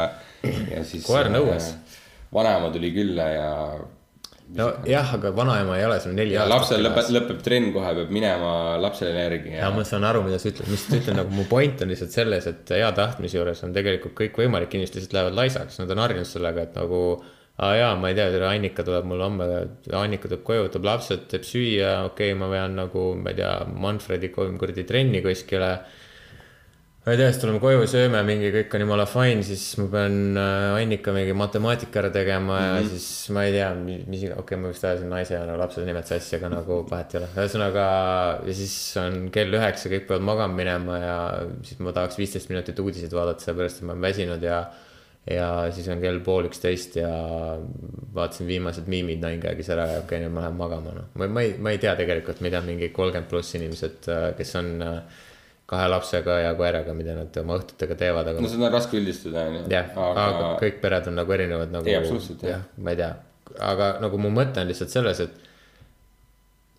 ja siis. Koer nõues.. vanaema tuli külla ja, nojah, aga vanaema ei ole sul neli aastat. lapsel lõpeb, lõpeb trenn kohe, peab minema lapsele järgi ja ma saan aru, mida sa ütled, mis sa ütled, nagu mu point on lihtsalt selles, et hea tahtmise juures on tegelikult kõik võimalik, inimesed lihtsalt lähevad laisaks, nad on harjunud sellega, et nagu. aa jaa, ma ei tea, Annika tuleb mul homme, Annika tuleb koju, võtab lapsed, teeb süüa, okei okay,, ma vean nagu, ma ei tea, Manfredi kolm kuradi trenni kuskile. Ma ei tea, siis tuleme koju, sööme mingi, kõik on jumala fine, siis ma pean äh, Annika mingi matemaatika ära tegema ja mm -hmm. siis ma ei tea, mis, okei okay,, ma vist ajasin naise ja no, lapsed nimed sassi, aga nagu vahet ei ole. ühesõnaga ja siis on kell üheksa, kõik peavad magama minema ja siis ma tahaks viisteist minutit uudiseid vaadata, sellepärast et ma olen väsinud ja ja siis on kell pool üksteist ja vaatasin viimased miimid Ninegaggis ära ja okei okay,, nüüd ma lähen magama, noh. ma, ma ei, ma ei tea tegelikult, mida mingi kolmkümmend pluss inimesed, kes on äh, kahe lapsega ja koeraga, mida nad oma õhtutega teevad, aga no seda on raske üldistada onju. jah, aga kõik pered on nagu erinevad nagu. Ei, absoluutselt, jah. jah, ma ei tea, aga nagu mu mõte on lihtsalt selles, et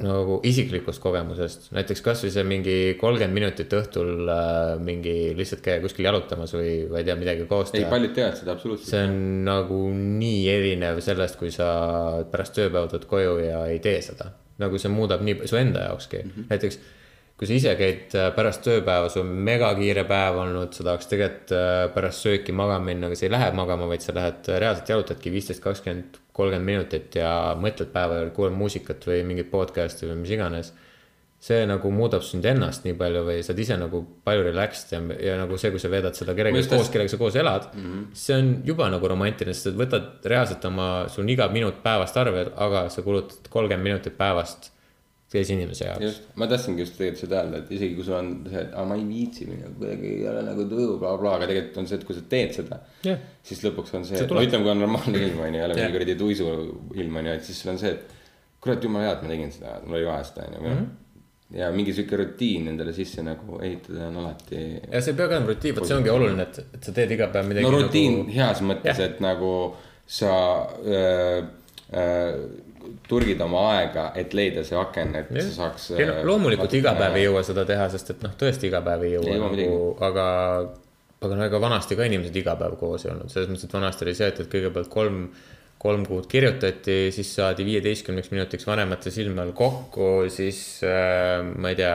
nagu isiklikust kogemusest, näiteks kasvõi see mingi kolmkümmend minutit õhtul äh, mingi lihtsalt käia kuskil jalutamas või, ma ei tea, midagi koos ei, teha. paljud teevad seda absoluutselt. see on nagu nii erinev sellest, kui sa pärast tööpäeva tuled koju ja ei tee seda. nagu see muudab nii su enda jaokski mm, -hmm. näiteks kui sa ise käid äh, pärast tööpäeva, sul on megakiire päev olnud, sa tahaks tegelikult äh, pärast sööki magama minna, aga sa ei lähe magama, vaid sa lähed äh, reaalselt jalutadki viisteist, kakskümmend, kolmkümmend minutit ja mõtled päeva jooksul, kuulad muusikat või mingit podcast'i või mis iganes. see nagu muudab sind ennast nii palju või sa oled ise nagu palju relaxed ja, ja nagu see, kui sa veedad seda kellegagi just koos, kellega sa koos elad mm, -hmm. see on juba nagu romantiline, sest sa võtad reaalselt oma, sul on iga minut päevast arvel, aga sa kulutad kolmkümmend minutit päevast teise inimese jaoks. just, ma tahtsingi just tegelikult seda öelda, et isegi kui sul on see, et aa ma ei viitsi minna, kuidagi ei ole nagu tuju bla,, blablabla, aga tegelikult on see, et kui sa teed seda Jah. siis lõpuks on see, no ütleme, kui on normaalne ilm on ju, ei ole mingi kuradi tuisu ilm on ju, et siis sul on see, et kurat jumala hea, et ma tegin seda, mul oli vaja seda on ju Mhm. ja mingi sihuke rutiin endale sisse nagu ehitada on alati. ja see ei pea ka olema rutiin, vot see ongi oluline, et, et sa teed iga päev midagi no rutiin nagu... nagu... heas mõttes, et nagu sa öö, öö, turgid oma aega, et leida see aken, et Jah. sa saaks. ei noh, loomulikult iga päev ei jõua seda teha, sest et noh, tõesti iga päev ei jõua Ei jõua nagu, aga, aga no ega vanasti ka inimesed iga päev koos ei olnud, selles mõttes, et vanasti oli see, et, et kõigepealt kolm, kolm kuud kirjutati, siis saadi viieteistkümneks minutiks vanemate silme all kokku, siis äh, ma ei tea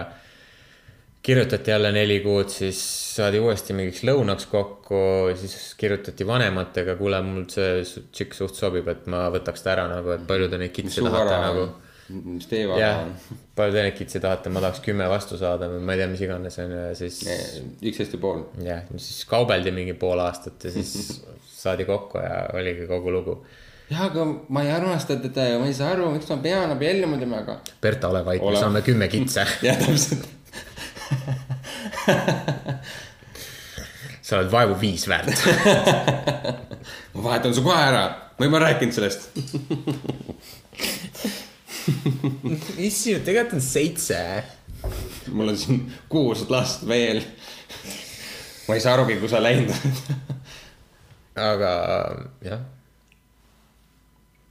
kirjutati jälle neli kuud, siis saadi uuesti mingiks lõunaks kokku, siis kirjutati vanematega, kuule, mul see tšikk suht sobib, et ma võtaks ta ära nagu, et palju te neid kitse tahate nagu mis teie vara on, palju te neid kitsi tahate, ma tahaks kümme vastu saada või ma ei tea, mis iganes on ju ja siis üksteist ja pool. jah, siis kaubeldi mingi pool aastat ja siis saadi kokku ja oligi kogu lugu. jah, aga ma ei armasta teda ja ma ei saa aru, miks ma pean abielluma temaga. Berta, ole vait, me saame kümme kitse. jah, täpselt. Sa oled vaevu viis väärt. ma vahetan su kohe ära, ma juba rääkinud sellest. issand, tegelikult on seitse. mul on siin kuus last veel. ma ei saa arugi, kuhu sa läinud oled. aga jah.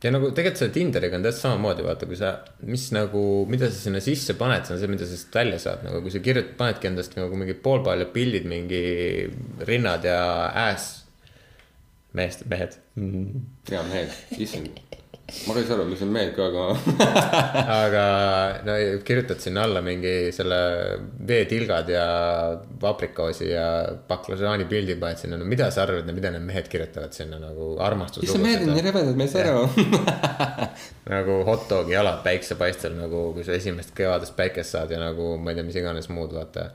Ja nagu tegelikult selle Tinderiga on täpselt samamoodi, vaata, kui sa, mis nagu, mida sa sinna sisse paned, see on see, mida sa sealt välja saad, nagu kui sa kirjutad, panedki endast nagu mingi poolpaljad pildid, mingi rinnad ja äs. meest, mehed mm.. hea mehed, issand. Ma ka ei saa aru, mis on mehed ka, aga aga no kirjutad sinna alla mingi selle veetilgad ja paprikoosi ja baklažaani pildi paned sinna, no mida sa arvad, mida need mehed kirjutavad sinna nagu issand, mehed on nii rebedad, ma ei saa aru. nagu hot dogi jalad päiksepaistel nagu, kui sa esimest kevadest päikest saad ja nagu ma ei tea, mis iganes muud, vaata.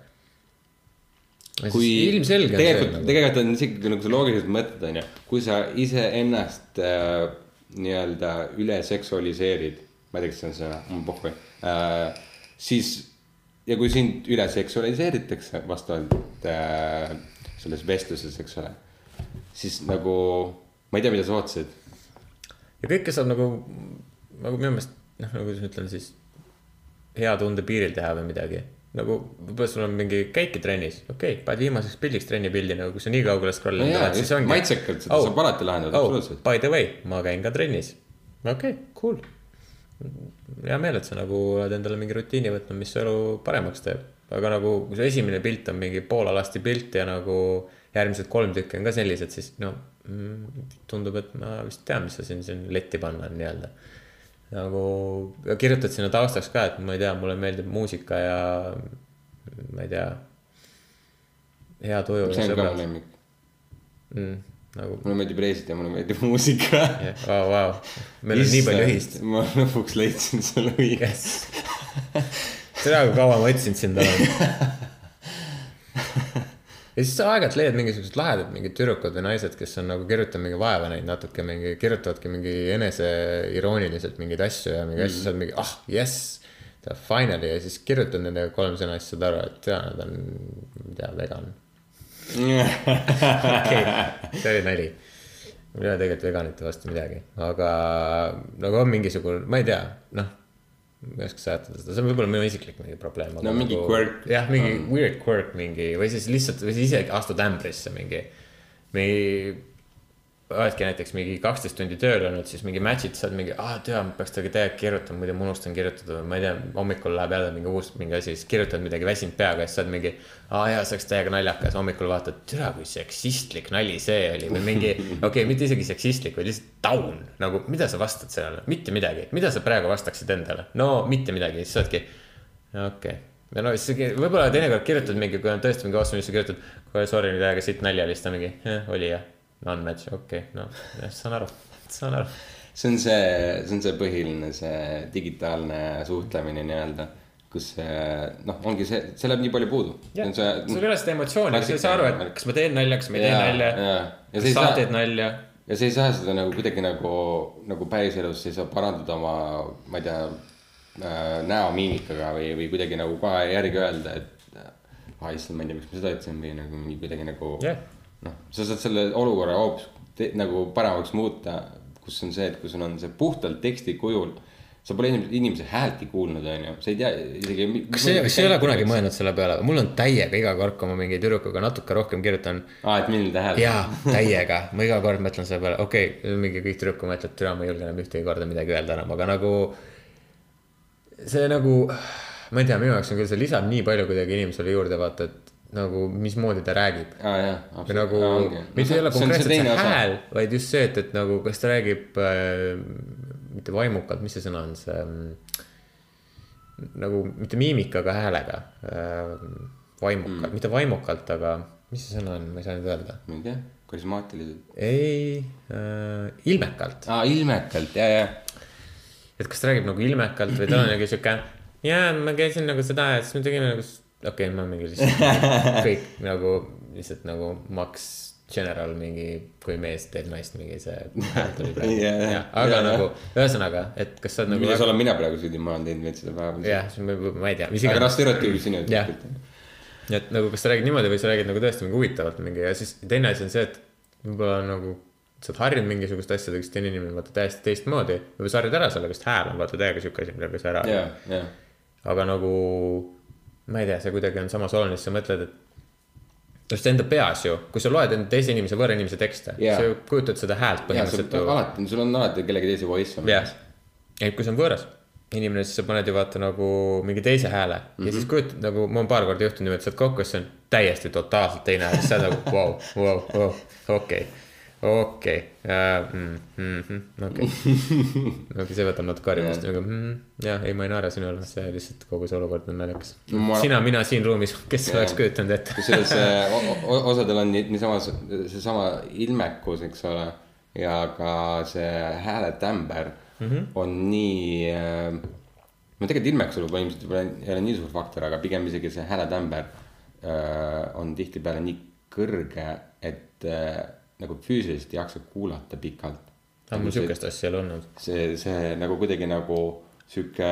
kui ilmselge tegelikult, nagu. tegelikult on isegi nagu sa loogiliselt mõtled, onju, kui sa iseennast äh, nii-öelda üle seksualiseerid, ma ei tea, kas see on sõna, mul pohhu äh,, siis ja kui sind üle seksualiseeritakse vastavalt äh, selles vestluses, eks ole, siis nagu ma ei tea, mida sa ootasid. ja kõike saab nagu, nagu minu meelest, noh, nagu ma ütlen siis, hea tunde piiril teha või midagi. Nagu võib-olla sul on mingi käiki trennis, okei okay,, paned viimaseks pildiks trenni pildi, nagu kui sa nii kaugele scroll'id No oled, siis ongi. maitsekalt, seda saab alati lahendada, absoluutselt. By the way, ma käin ka trennis. okei okay,, cool. hea meel, et sa nagu oled endale mingi rutiini võtnud, mis su elu paremaks teeb. aga nagu, kui su esimene pilt on mingi poolalasti pilt ja nagu järgmised kolm tükki on ka sellised, siis no mm, tundub, et ma vist tean, mis sa siin, siin letti panna nii-öelda nagu kirjutad sinna taustaks ka, et ma ei tea, mulle meeldib muusika ja ma ei tea. hea tuju. see on ka mu lemmik. mm,. nagu, mulle meeldib reisid ja mulle meeldib muusika. vau, vau, meil on nii palju ühist. ma lõpuks leidsin selle õige. tere, kui kaua ma otsinud sind olen. ja siis sa aeg-ajalt leiad mingisugused lahedad mingid tüdrukud või naised, kes on nagu kirjutanud mingi vaeva näinud natuke mingi, kirjutavadki mingi eneseirooniliselt mingeid asju ja mingi asju, sa oled mingi ah jess. Finally ja siis kirjutad nendega kolm sõna, siis saad aru, et jaa, nad on, ma ei tea, vegan. okei, see oli nali. mul ei ole tegelikult veganite vastu midagi, aga nagu on mingisugune, ma ei tea, noh. Ma ei oska seletada seda, see on võib-olla minu isiklik mingi probleem. No mingi quirk. jah, mingi weird quirk mingi või siis lihtsalt või siis isegi astud ämbrisse mingi, mingi. Oledki näiteks mingi kaksteist tundi tööl olnud, siis mingi match'id saad mingi, aa tea, ma peaks temaga täiega kirjutama, muidu ma unustan kirjutada või ma ei tea, hommikul läheb jälle mingi uus mingi asi, siis kirjutad midagi väsinud peaga ja siis saad mingi. aa jaa, see oleks täiega naljakas, hommikul vaatad, tere kui seksistlik nali see oli. Või mingi, okei okay,, mitte isegi seksistlik, vaid lihtsalt taun. nagu mida sa vastad sellele, mitte midagi, mida sa praegu vastaksid endale, no mitte midagi, siis oledki, okei. Okay ja no siis võib-olla teinekord kirjutad mingi, kui on tõesti mingi vastu, siis sa kirjutad, sorry aega siit nalja lihtsalt mingi, oli jah, non-match, okei okay,, no jah, saan aru, saan aru. see on see, see on see põhiline, see digitaalne suhtlemine nii-öelda, kus see noh, ongi see, see läheb nii palju puudu. sul ei ole seda emotsiooni, sa ei saa aru, et kas ma teen nalja, kas ma ei tee nalja kas sa teed nalja. ja sa ei saa seda nagu kuidagi nagu, nagu päriselus, sa ei saa parandada oma, ma ei tea äh,, näomiimikaga või, või kuidagi nagu kohe järgi öelda, et ah issand, ma ei tea, miks ma seda ütlesin või nagu kuidagi nagu Jah. noh, sa saad selle olukorra hoopis nagu paremaks muuta, kus on see, et kui sul on see puhtalt teksti kujul, sa pole inimese, inimese häältki kuulnud, onju, sa ei tea isegi. kas sa, kas sa ei ole kunagi mõelnud selle peale, mul on täiega iga kord, kui ma mingi tüdrukuga natuke rohkem kirjutan. aa, et milline hääl. jaa, täiega, ma iga kord mõtlen selle peale, okei okay,, mingi kõik tüdrukud mõtlevad, türa, ma ei julge enam ühtegi korda midagi öelda enam, aga nagu. see nagu, ma ei tea, minu jaoks on küll, see lisab nii palju kuidagi inimesele juurde, vaata, et nagu mismoodi ta räägib või nagu mitte ei ole konkreetselt see hääl, vaid just see, et, et nagu kas ta räägib äh, mitte vaimukalt, mis see sõna on, see mm, nagu mitte miimikaga häälega äh,. vaimukalt mm., mitte vaimukalt, aga mis see sõna on, ma ei saa nüüd öelda. ma ei tea, karismaatiliselt. ei äh,, ilmekalt, aa, ilmekalt, ja, ja et kas ta räägib nagu ilmekalt või tal on nagu sihuke. jaa, ma käisin nagu seda ja siis me tegime nagu, okei okay,, ma mingi lihtsalt kõik nagu lihtsalt nagu Max General mingi, kui mees teeb naist mingi see hääl tuli praegu jaa. yeah,. aga Jaa, nagu ühesõnaga, et kas sa oled nagu milles olen mina praegu süüdi, ma olen teinud veits seda vahepeal. jah, ma, ei tea, mis aga noh, stereotüübi sinu Jah. et nagu, kas sa räägid niimoodi või sa räägid nagu tõesti mingi huvitavalt mingi ja siis teine asi on see, et võib-olla nagu sa oled harjunud mingisuguste asjadega, siis teine inimene vaata täiesti teistmoodi. võib-olla sa harjud ära sellega, sest hääl on vaata täiega sihuke asi, millega sa ära aga nagu ma ei tea, see kuidagi on samas oluline, siis sa mõtled, et just enda peas ju, kui sa loed enda teise inimese, võõra inimese tekste Jaa. sa ju kujutad seda häält ja põhimõtteliselt ju. alati, sul on alati kellegi teise voice on. jah, et kui see on võõras inimene, siis sa paned ju vaata nagu mingi teise hääle mm -hmm. ja siis kujutad nagu, mul on paar korda juhtunud niimoodi, et saad kokku, siis see on täiesti totaalselt teine hääl, siis sa oled nagu vau, vau, vau, okei, okei, okei. okei, see võtab natuke harjumust, nagu mm, jah, ei, ma ei naera sinu üle, see lihtsalt kogu see olukord on naljakas No ma- sina, mina siin ruumis, kes Jaa. oleks kujutanud ette. kusjuures äh, osadel on nii- niisama see- seesama ilmekus, eks ole, ja ka see hääletämber mm. -hmm. on nii äh,. no tegelikult ilmekus võib-olla ilmselt võib-olla ei ole nii suur faktor, aga pigem isegi see hääletämber äh, on tihtipeale nii kõrge, et äh, nagu füüsiliselt ei jaksa kuulata pikalt. aga mul sihukest asja ei ole olnud. see, see nagu kuidagi nagu sihuke,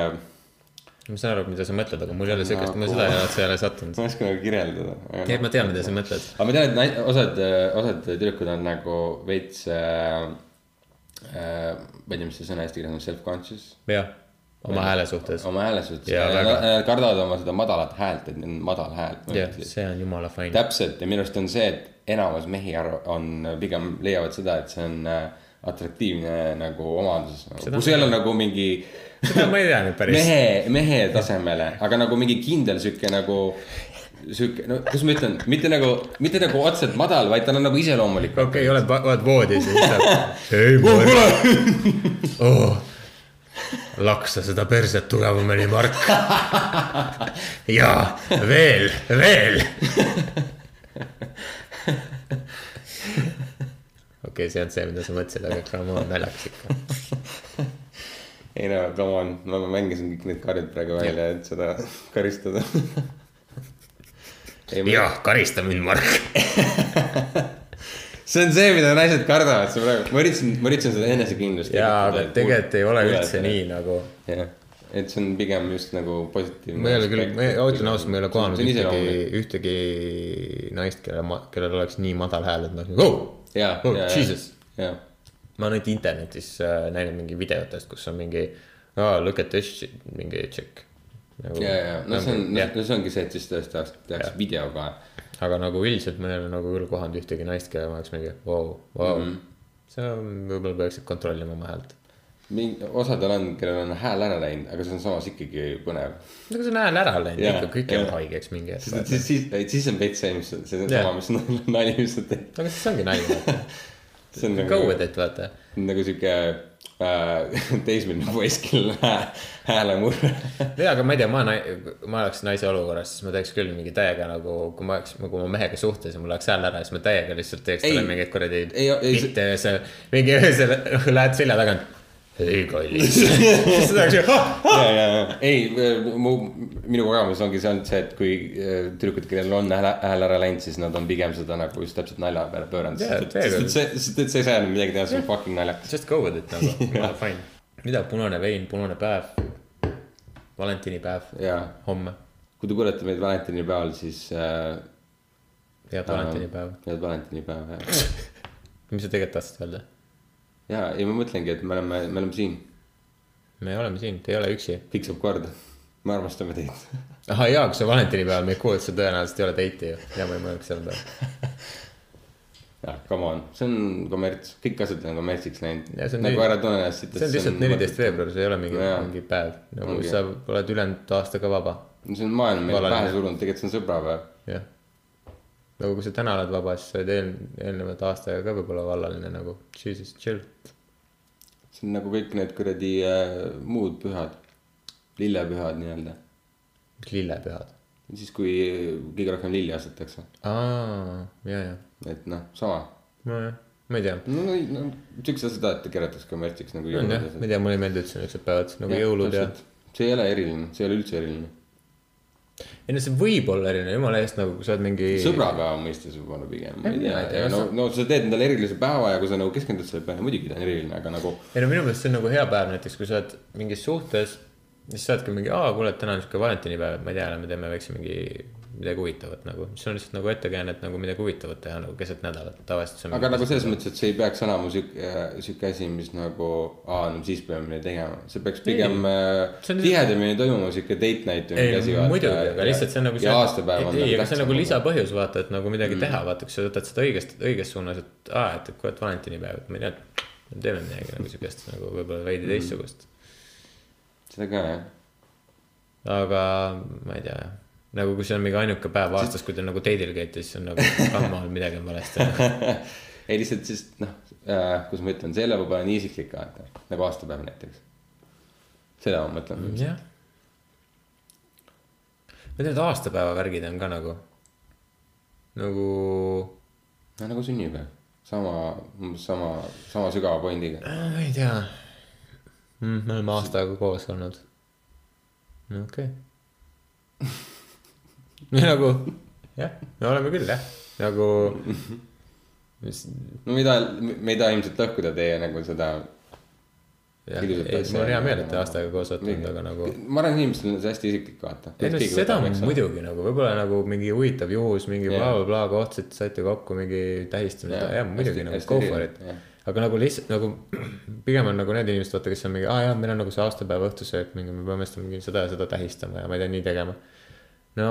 ma saan aru, mida sa mõtled, aga mul ei ole sihukest, ma seda ei ole, see ei ole sattunud ma ei oska nagu kirjeldada. ei, ma tean, mida sa mõtled. aga ma tean, et osad, osad tüdrukud on nagu veits äh,. Äh, ma ei tea, mis see sõna eesti keeles on, self-conscious. jah, oma hääle suhtes. oma hääle suhtes ja nad, nad kardavad oma seda madalat häält, et neil on madal hääl. jah, see on jumala fine. täpselt ja minu arust on see, et enamus mehi arv-, on pigem leiavad seda, et see on äh, atraktiivne nagu omadus. kui see ei ole nagu mingi seda ma ei tea nüüd päris. mehe, mehe tasemele, aga nagu mingi kindel sihuke nagu sihuke, no kuidas ma ütlen, mitte nagu, mitte nagu otseselt madal, vaid ta on nagu iseloomulik. okei okay,, oled, oled voodis ja siis saad. ei, ma oh,. laksa seda perset tugevamini, Mark. ja veel, veel. Okei okay,, see on see, mida sa mõtlesid, aga come on, naljakas ikka. ei no come on, ma mängisin kõik need kaardid praegu välja, et seda karistada. jah, karista mind, Mark. see on see, mida naised kardavad, see praegu, ma üritasin, ma üritasin seda enesekindlust. jaa, aga tegelikult ei ole üldse nii. nagu. jah, et see on pigem just nagu positiivne. ma ei ole küll, ma ütlen ausalt, ma ei ole kohanud ühtegi ühtegi naist, kelle, kellel oleks nii madal hääl, et ma oleks nagu jaa, oh jaa, jesus. jaa. ma olen ainult internetis äh, näinud mingi videotest, kus on mingi oh,, look at this shit, mingi tšekk nagu,. ja, ja, no see on, jah, no see ongi see, et siis tõesti tehakse, tehakse video ka. aga nagu üldiselt ma ei ole nagu küll kohanud ühtegi naist, kelle ma oleks mingi vau, vau. Mhm. see on, võib-olla peaksid kontrollima oma häält. mingi, osadel on, kellel on hääl ära läinud, aga see on samas ikkagi põnev. no kui see on hääl ära läinud Jaa, ikka, kõik jäävad jaa. haigeks mingi hetk. siis, siis, siis on veits see, mis, see on Jah. sama, mis nali, mis sa teed. aga siis ongi nali. see on go nagu with, it, vaata. nagu sihuke äh, teismeline poiss, kellel hää- häälemurre. jaa, aga ma ei tea, ma, ma oleks naise olukorras, siis ma teeks küll mingi täiega nagu, kui ma oleks nagu oma mehega suhtes ja mul läheks hääl ära, siis ma täiega lihtsalt teeks talle mingeid kuradi bitte see mingi öösel lähed selja tagant. Ei kallis. siis ta oleks ju, ja, ja, ja ei, mu, minu kogemus ongi see olnud see, et kui äh, tüdrukud, kellel on hääl, hääl ära läinud, siis nad on pigem seda nagu just täpselt nalja peale pööranud Jaa, sest sest et sa ei saa enam midagi teha, see on fucking naljakas. just go with it nagu fine. mida punane vein, punane päev, valentinipäev, ja homme, kui te kuulete meid valentinipäeval, siis äh,. head valentinipäeva. head valentinipäeva ja, mis sa tegelikult tahtsid öelda? ja, ja ma mõtlengi, et me oleme, me oleme siin, me oleme siin, te ei ole üksi. kõik saab korda. me armastame teid. ahah jaa, kui sa valentinipäeval meid kuulad, sa tõenäoliselt ei ole date'i ju. ja ma ei mõelnud selle peale. jah, come on, see on kommerts, kõik asjad on kommertsiks läinud see on nagu ära tunne ennast siit. see on lihtsalt neliteist veebruar, see ei ole mingi Jaa., mingi päev. nagu Ongi. sa oled ülejäänud aasta ka vaba. see on maailm Valaline. pähe surunud, tegelikult see on sõbrapäev. jah. Nagu kui sa täna oled vaba, siis sa olid eel-, eelnevat aasta aega ka võib-olla vallaline nagu. Jesus, chill. see on nagu kõik need kuradi äh, muud pühad, lillepühad nii-öelda. lillepühad. siis, kui kõige rohkem lilli asetakse, aa, ja, ja. et noh, sama. nojah, ma ei tea. no, no siukse asja taheti keeratakse kommertsiks nagu ma ei tea, mulle ei meeldi üldse niisugused päevad nagu jõulud ja. see ei ole eriline, see ei ole üldse eriline. Ei no see võib olla erinev, jumala eest nagu, kui sa oled mingi. sõbrapäeva mõistes võib-olla pigem, ma ei tea tea,, no no sa teed endale erilise päeva ja kui sa nagu keskendud selle peale, muidugi ta on eriline, aga nagu ei no minu meelest see on nagu hea päev näiteks, kui sa oled mingis suhtes, siis sa oledki mingi, aa, kuule, et täna on siuke valentinipäev, ma ei tea, lähme teeme väikse mingi midagi huvitavat nagu, mis on lihtsalt nagu ettekääne, et nagu midagi huvitavat teha nagu keset nädalat, tavaliselt see aga nagu selles mõttes, et see ei peaks olema sihuke, sihuke asi, mis nagu, aa, no siis peame midagi tegema, see peaks pigem äh, See tihedamini toimuma sihuke date night või mingi asi. muidugi, aga lihtsalt see on nagu ja aastapäev on ei, aga see on nagu lisapõhjus, vaata, et nagu midagi mm. teha, vaata, kui sa võtad seda õigest, õiges suunas, et aa, et, et valentinipäev, et ma ei tea, teeme midagi nagu siukest nagu võib-olla veidi Mm. teistsugust. seda ka jah, aga ma ei tea, nagu kui see on mingi ainuke päev aastas, kui te nagu date'il käite, siis on nagu, come on, midagi on valesti. ei lihtsalt siis noh äh,, kuidas ma ütlen, see ei ole võib-olla nii isiklik vaata, nagu aastapäev näiteks. seda ma mõtlen. jah. ma tean, et aastapäeva värgid on ka nagu, nagu, no nagu sünnipäev, sama, sama, sama sügava pointiga. ma ei tea mm,. me oleme aasta aega koos olnud. no okei okay. nagu jah, me oleme küll jah, nagu. mis, no me ei taha, me ei taha ilmselt lõhkuda teie nagu seda. mul on hea meel, et aga- te aasta aega koos olete olnud, aga nagu. ma arvan, inimestel on see hästi isiklik vaata. ei no seda muidugi nagu võib-olla nagu mingi huvitav juhus, mingi blablabla kohtusite, saite kokku mingi tähistamine, Jah, jah muidugi hästi- nagu go for it aga nagu lihtsalt nagu pigem on nagu need inimesed, vaata, kes on mingi, aa jaa, meil on nagu see aastapäeva õhtusöök, mingi me peame seda mingi seda ja seda tähistama ja ma ei tea, nii tegema. No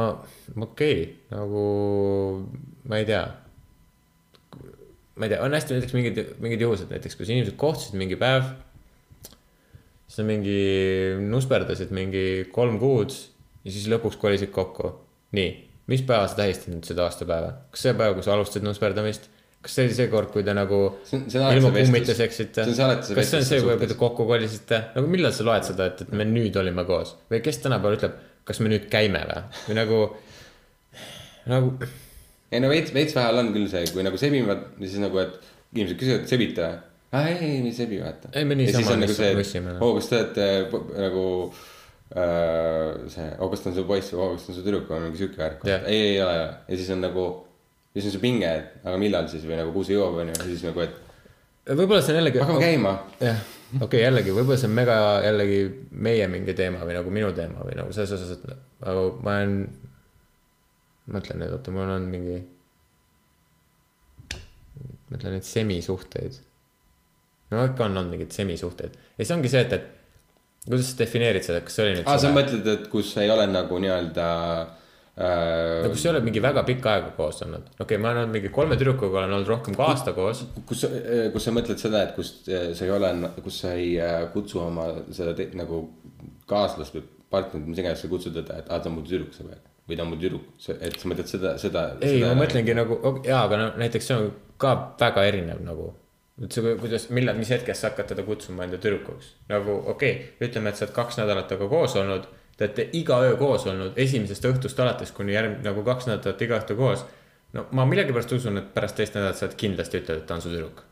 okei okay,, nagu ma ei tea. ma ei tea, on hästi näiteks mingid, mingid juhused näiteks, kus inimesed kohtusid mingi päev. siis nad mingi nusperdasid mingi kolm kuud ja siis lõpuks kolisid kokku. nii, mis päeva sa tähistad nüüd seda aastapäeva, kas see päev, kui sa alustasid nusperdamist? kas see oli see kord, kui te nagu ilma kummites eksite? Kas see on see, kui te kokku kolisite, nagu millal sa loed seda, et, et me nüüd olime koos või kes tänapäeval ütleb, kas me nüüd käime või, või nagu, nagu ei no veits, veits vähe on küll see, kui nagu sebivad siis nagu, et inimesed küsivad, sebite või? aa ei, ei, me ei sebi vaata. Ei, me niisama lihtsalt nussime, noh. oo, kas te olete po- nagu äh, see, oo, kas ta on su poiss või oo, kas ta on su tüdruk või mingi sihuke värk Jah. ei, ei ole, ja siis on nagu, siis on see pinge, et aga millal siis või nagu kuhu see jõuab, onju, ja siis nagu, et võib-olla see on jällegi. hakkame käima. jah, okei okay,, jällegi võib-olla see on mega jällegi meie mingi teema või nagu minu teema või nagu selles osas, et nagu ma olen. mõtlen nüüd, oota, mul on mingi. mõtlen neid semisuhteid. no ikka on olnud mingeid semisuhteid ja siis ongi see, et, et kuidas sa defineerid seda, kas see oli nüüd aa, sa. mõtled, et kus ei ole nagu nii-öelda äh, no kus sa ei ole mingi väga pikka aega koos olnud, okei okay,, ma olen mingi kolme tüdrukuga olen olnud rohkem kui aasta koos. kus, kus sa mõtled seda, et kus äh, sa ei ole, kus sa ei äh, kutsu oma seda te, nagu kaaslast või partnerit, mis iganes sa kutsud teda, et aa, ta on mu tüdruk sõber või ta on mu tüdruk, et sa mõtled seda, seda. ei, ma mõtlengi nagu, jaa, aga no näiteks see on ka väga erinev nagu. et see, kuidas, millal, mis hetkest sa hakkad teda kutsuma enda tüdrukuks. nagu okei okay,, ütleme, et sa oled kaks nädalat temaga koos olnud. Te olete iga öö koos olnud, esimesest õhtust alates kuni järg-, nagu kaks nädalat iga õhtu koos. no ma millegipärast usun, et pärast teist nädalat sa oled kindlasti ütled, et ta on su tüdruk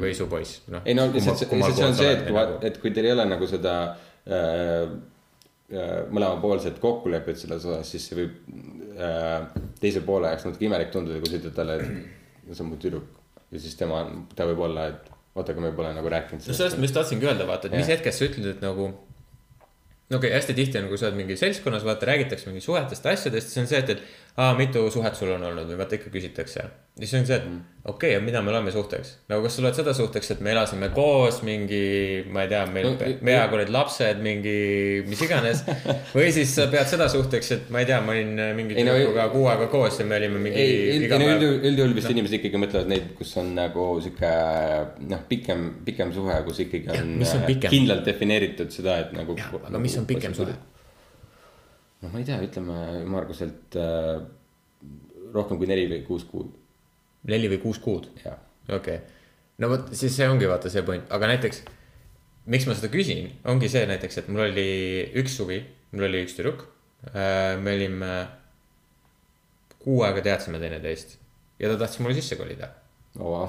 või su poiss, noh. ei no lihtsalt, lihtsalt see on see, et kui, et kui teil ei ole nagu seda äh, äh, mõlemapoolset kokkulepet selles osas, siis see võib äh, teise poole jaoks natuke imelik tunduda, kui sa ütled talle, et see on mu tüdruk. ja siis tema, ta võib olla, et oota, aga me pole nagu rääkinud no sellest ma just tahtsingi öelda, vaata, et mis Jah. hetkest sa ütled, et nagu. No okei okay,, hästi tihti on, kui sa oled mingi seltskonnas, vaata räägitakse mingi suhetest, asjadest, siis on see, et, et aa, mitu suhet sul on olnud või vaata ikka küsitakse. ja siis on see, et Mm. okei okay,, mida me oleme suhteks. nagu kas sa loed seda suhteks, et me elasime koos mingi, ma ei tea, meil No, no, ajaga olid lapsed mingi, mis iganes. või siis sa pead seda suhteks, et ma ei tea, ma olin mingi Ei, no- tüdrukuga kuu aega koos ja me olime mingi no üldjuhul, üldjuhul vist inimesed ikkagi mõtlevad neid, kus on nagu sihuke noh, pikem, pikem suhe, kus ikkagi on, mis on äh, kindlalt defineeritud seda, et nagu. aga mis on pikem suhe? noh, ma ei tea, ütleme ümmarguselt äh, rohkem kui neli või kuus kuud, neli või kuus kuud okei okay., no vot siis see ongi vaata see point, aga näiteks. miks ma seda küsin, ongi see näiteks, et mul oli üks suvi, mul oli üks tüdruk. me olime, kuu aega teadsime teineteist ja ta tahtis mulle sisse kolida. oh,. Wow.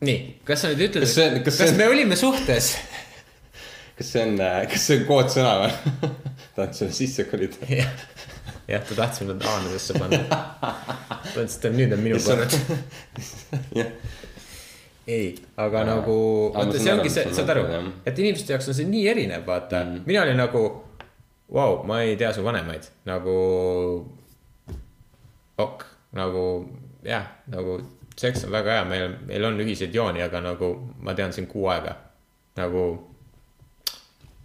nii, kas sa nüüd ütled, Kas kas, kas me olime suhtes? Kas see on, kas see on koodsõna või? tahad selle sisse kolida? jah, ta tahtis mind aanusesse panna. ta ütles, et nüüd on minu kord. ei, aga Aa. nagu, vaata, see ongi see sa, saad aru et inimeste jaoks on see nii erinev, vaata mm.. mina olin nagu, vau, ma ei tea su vanemaid, nagu. ok, nagu jah, nagu seks on väga hea, meil, meil on ühiseid jooni, aga nagu ma tean sind kuu aega. nagu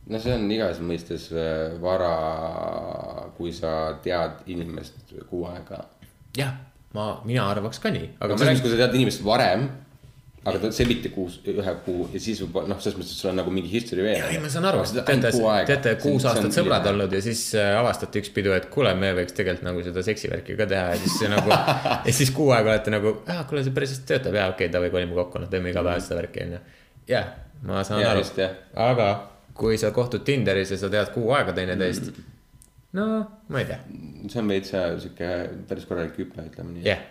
no see on igas mõistes äh, vara, kui sa tead inimest kuu aega. jah, ma, mina arvaks ka nii, aga ma selles mõttes, kui sa tead inimest varem, aga ta, see mitte kuus, ühe kuu ja siis võib noh, selles mõttes, sul on nagu mingi history veel. ei, ma saan aru, teate, teate kuus aastat sõbrad. olnud ja siis äh, avastate üks pidu, et kuule, me võiks tegelikult nagu seda seksivärki ka teha ja siis nagu. ja siis kuu aega olete nagu, ah kuule, see päris hästi töötab ja okei okay,, davai kolime kokku, noh teeme iga päev seda värki onju. jah, ma saan Jaa, aru aga kui sa kohtud Tinderis ja sa tead kuu aega teineteist mm.. no ma ei tea, see on veits äh, sihuke päris korralik hüpe, ütleme nii. jah.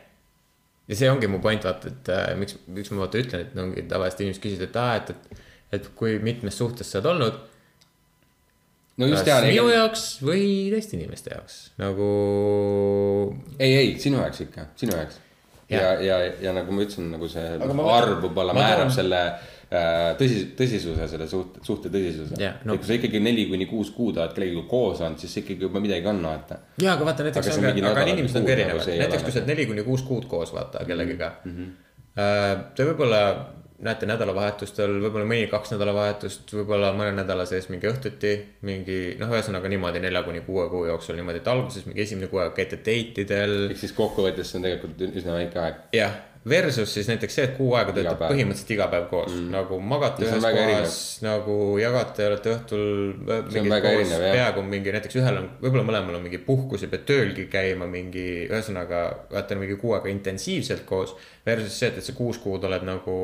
ja see ongi mu point, vaata, et äh, miks, miks ma vaata ütlen, et ongi tavaliselt inimesed küsivad, et aa, et, et, et kui mitmes suhtes sa oled olnud no just kas minu jaoks või teiste inimeste jaoks nagu. ei, ei sinu jaoks ikka, sinu jaoks. ja, Jah. ja, ja, ja nagu ma ütlesin, nagu see arv võib-olla määrab toon- selle äh, tõsi, tõsisuse, selle suhte, suhte tõsisuse Jah, no.. kui sa ikkagi neli kuni kuus kuud oled kellegagi koos olnud, siis ikkagi juba midagi on, vaata. ja, aga vaata näiteks Aga aga inimesed on ka nagu erinevad ole näiteks kui sa oled nagu- neli kuni kuus kuud koos vaata kellegiga mm. -hmm. Te võib-olla näete nädalavahetustel, võib-olla mõni-kaks nädalavahetust, võib-olla mõne nädala sees mingi õhtuti, mingi noh, ühesõnaga niimoodi nelja kuni kuue kuu jooksul niimoodi, et alguses mingi esimene kuu aega käite date idel ehk siis kokkuvõttes see on tegelikult üsna väike aeg. jah, versus siis näiteks see, et kuu aega töötab põhimõtteliselt iga päev koos mm., nagu magate ühes kohas, nagu jagate, olete õhtul äh, koos peaaegu mingi näiteks ühel on, võib-olla mõlemal on mingi puhkus ja pead töölgi käima mingi, ühesõnaga olete mingi kuu aega intensiivselt koos. Versus see, et, et sa kuus kuud oled nagu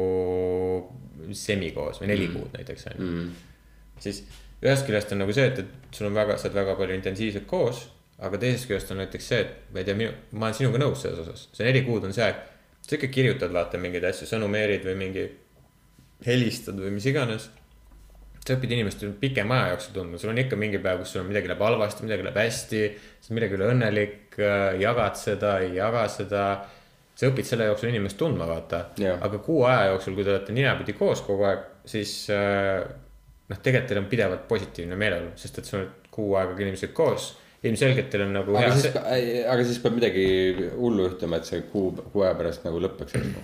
semi koos või neli mm. kuud näiteks on ju mm.. siis ühest küljest on nagu see, et, et sul on väga, sa oled väga palju intensiivselt koos, aga teisest küljest on näiteks see, et ma ei tea, minu, ma olen sinuga nõus selles osas, see neli kuud on see aeg sa ikka kirjutad, vaata mingeid asju, sõnumeerid või mingi helistad või mis iganes. sa õpid inimest pikema aja jooksul tundma, sul on ikka mingi päev, kus sul on midagi läheb halvasti, midagi läheb hästi. sa oled millegi üle õnnelik, jagad seda, ei jaga seda. sa õpid selle jooksul inimest tundma, vaata Jah.. aga kuu aja jooksul, kui te olete ninapidi koos kogu aeg, siis äh, noh, tegelikult teil on pidevalt positiivne meeleolu, sest et sa oled kuu aega inimesega koos. Ilmselgelt teil on nagu aga hea siis, aga siis peab midagi hullu juhtuma, et see kuu, kuu aja pärast nagu lõpeks, eks ju.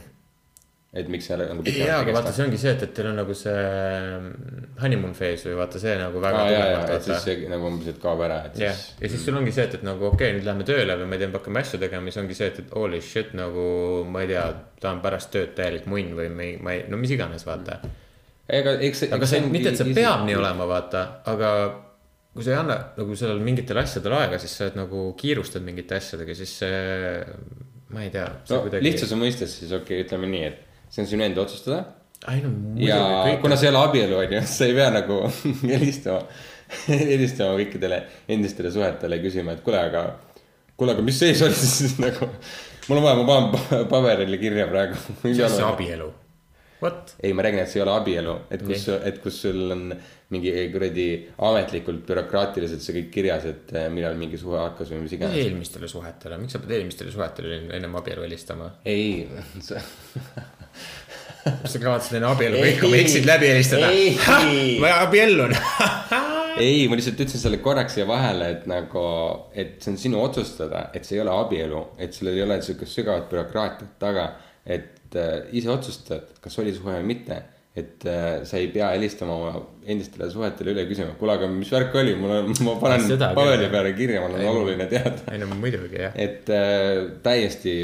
et miks see nagu jaa, aga vaata, see ongi see, et, et teil on nagu see mm, honeymoon phase või vaata see nagu väga aa, ja, ja, tugevalt et siis see nagu umbes, et kaob ära, et siis. ja siis sul ongi see, et, et nagu okei okay,, nüüd lähme tööle või ma ei tea, me hakkame asju tegema, siis ongi see, et, et holy shit nagu ma ei tea, ta on pärast tööd täielik munn või me ei, ma ei, no mis iganes, vaata. ega eks. aga see, mitte, et see peab nii olema, vaata, aga kui sa ei anna nagu sellele mingitele asjadele aega, siis sa oled nagu kiirustad mingite asjadega, siis see, ma ei tea. no kuidagi... lihtsuse mõistes siis okei okay,, ütleme nii, et see on sinu enda otsustada ei no ja muidugi kõik kuna see ei ole abielu, on ju, sa ei pea nagu helistama, helistama kõikidele endistele suhetele ja küsima, et kuule, aga, kuule, aga mis seis oli siis nagu. mul on vaja, ma panen pa- paberile kirja praegu. mis asja abielu? Ei, ma räägin, et see ei ole abielu, et kus, et kus sul on mingi kuradi ametlikult bürokraatiliselt see kõik kirjas, et eh, millal mingi suhe hakkas või mis iganes. eelmistele suhetele, miks sa pead eelmistele suhetele ennem abielu helistama? ei, kas sa kavatsid enne abielu kõik oma eksid läbi helistada Ei.? ma abiellun. ei, ma lihtsalt ütlesin selle korraks siia vahele, et nagu, et see on sinu otsustada, et see ei ole abielu, et sellel ei ole sihukest sügavat bürokraatiat taga. et ise otsustad, kas oli suhe või mitte, et äh, sa ei pea helistama oma endistele suhetele üle küsima, kuule, aga mis värk oli, mul on, ma panen Seda küll, paberi peale kirja, mul on oluline teada. ei no muidugi jah. et äh, täiesti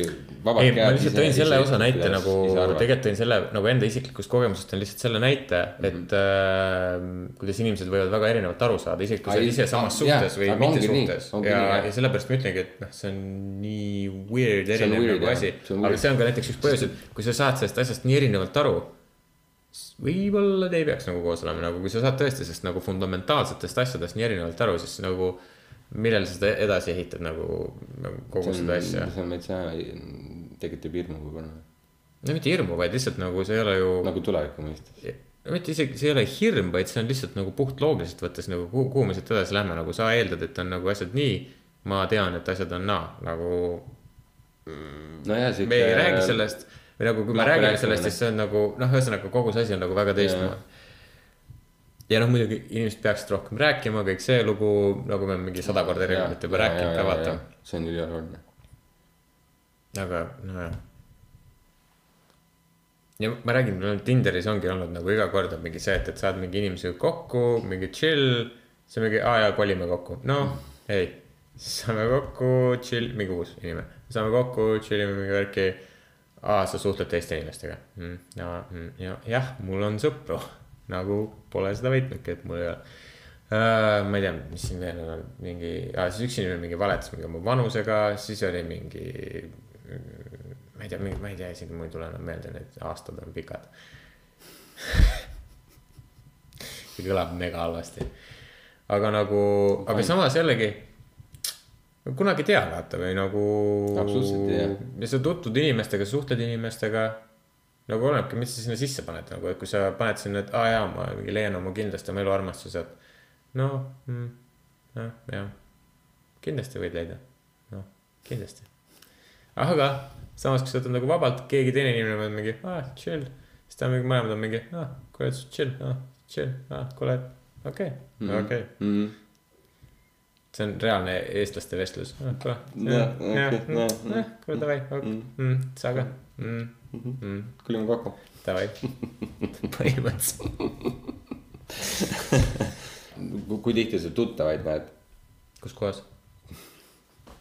vabad ei, ma lihtsalt tõin selle osa näite nagu, tegelikult. tõin selle nagu enda isiklikust kogemusest on lihtsalt selle näite, et äh, kuidas inimesed võivad väga erinevalt aru saada, isegi kui sa oled ise samas ah, jah, suhtes või aga mitte suhtes ja jah. ja sellepärast ma ütlengi, et noh, see on nii weird, erinev nagu asi, aga see on ka näiteks üks põhjus, et kui sa saad sellest asjast nii erinevalt aru, võib-olla te ei peaks nagu koos olema, nagu kui sa saad tõesti sellest nagu fundamentaalsetest asjadest nii erinevalt aru, siis nagu millal sa seda edasi ehitad nagu, nagu kogu seda asja. see on täitsa, tekitab hirmu võib-olla. no mitte hirmu, vaid lihtsalt nagu see ei ole ju. nagu tuleviku mõistes. mitte isegi, see ei ole hirm, vaid see on lihtsalt nagu puht loogiliselt võttes nagu kuhu, kuhu me siit edasi lähme, nagu sa eeldad, et on nagu asjad nii. ma tean, et asjad on naa, nagu nojah, siuke. me ei räägi sellest või nagu, kui me räägime sellest, siis see on nagu noh, ühesõnaga kogu see asi on nagu väga teistmoodi. ja noh, muidugi inimesed peaksid rohkem rääkima, kõik see lugu, nagu me mingi sada korda erinevalt juba rääkinud ka vaata.. see on ülioluline. aga nojah. ja ma räägin, Tinderis ongi olnud nagu iga kord on mingi see, et, et saad mingi inimesega kokku, mingi chill. siis on mingi, aa jaa, kolime kokku, noh, ei. siis saame kokku, chill, mingi uus inimene, saame kokku, chill ime mingi värki. aa, sa suhtled teiste inimestega mm,. ja, mm, ja, jah, mul on sõpru, nagu pole seda võitnudki, et mul ei ole uh,. ma ei tea, mis siin veel on, mingi ah,, siis üks inimene mingi valetas mingi oma vanusega, siis oli mingi ma ei tea, ma ei tea isegi, mul ei tule enam meelde, need aastad on pikad. see kõlab mega halvasti. aga nagu, aga samas jällegi. Kunagi ei tea, vaata või nagu. Absoluutselt ei tea. sa tutvud inimestega, suhtled inimestega. nagu olenebki, mis sa sinna sisse paned nagu, et kui sa paned sinna, et aa jaa, ma mingi leian oma kindlasti oma eluarmastuse, et. no mm,, jah, jah, kindlasti võid leida, noh, kindlasti aga samas, kui sa võtad nagu vabalt, keegi teine inimene on mingi, aa, chill. siis ta on mingi, mõlemad on mingi, aa, kuule, chill, aa, chill, aa, kuule, okei, okei. See on reaalne eestlaste vestlus. kuule, okei, jah, kuule, davai, sa ka, kolime kokku. davai. põhimõtteliselt. kui tihti sa tuttavaid näed? kus kohas?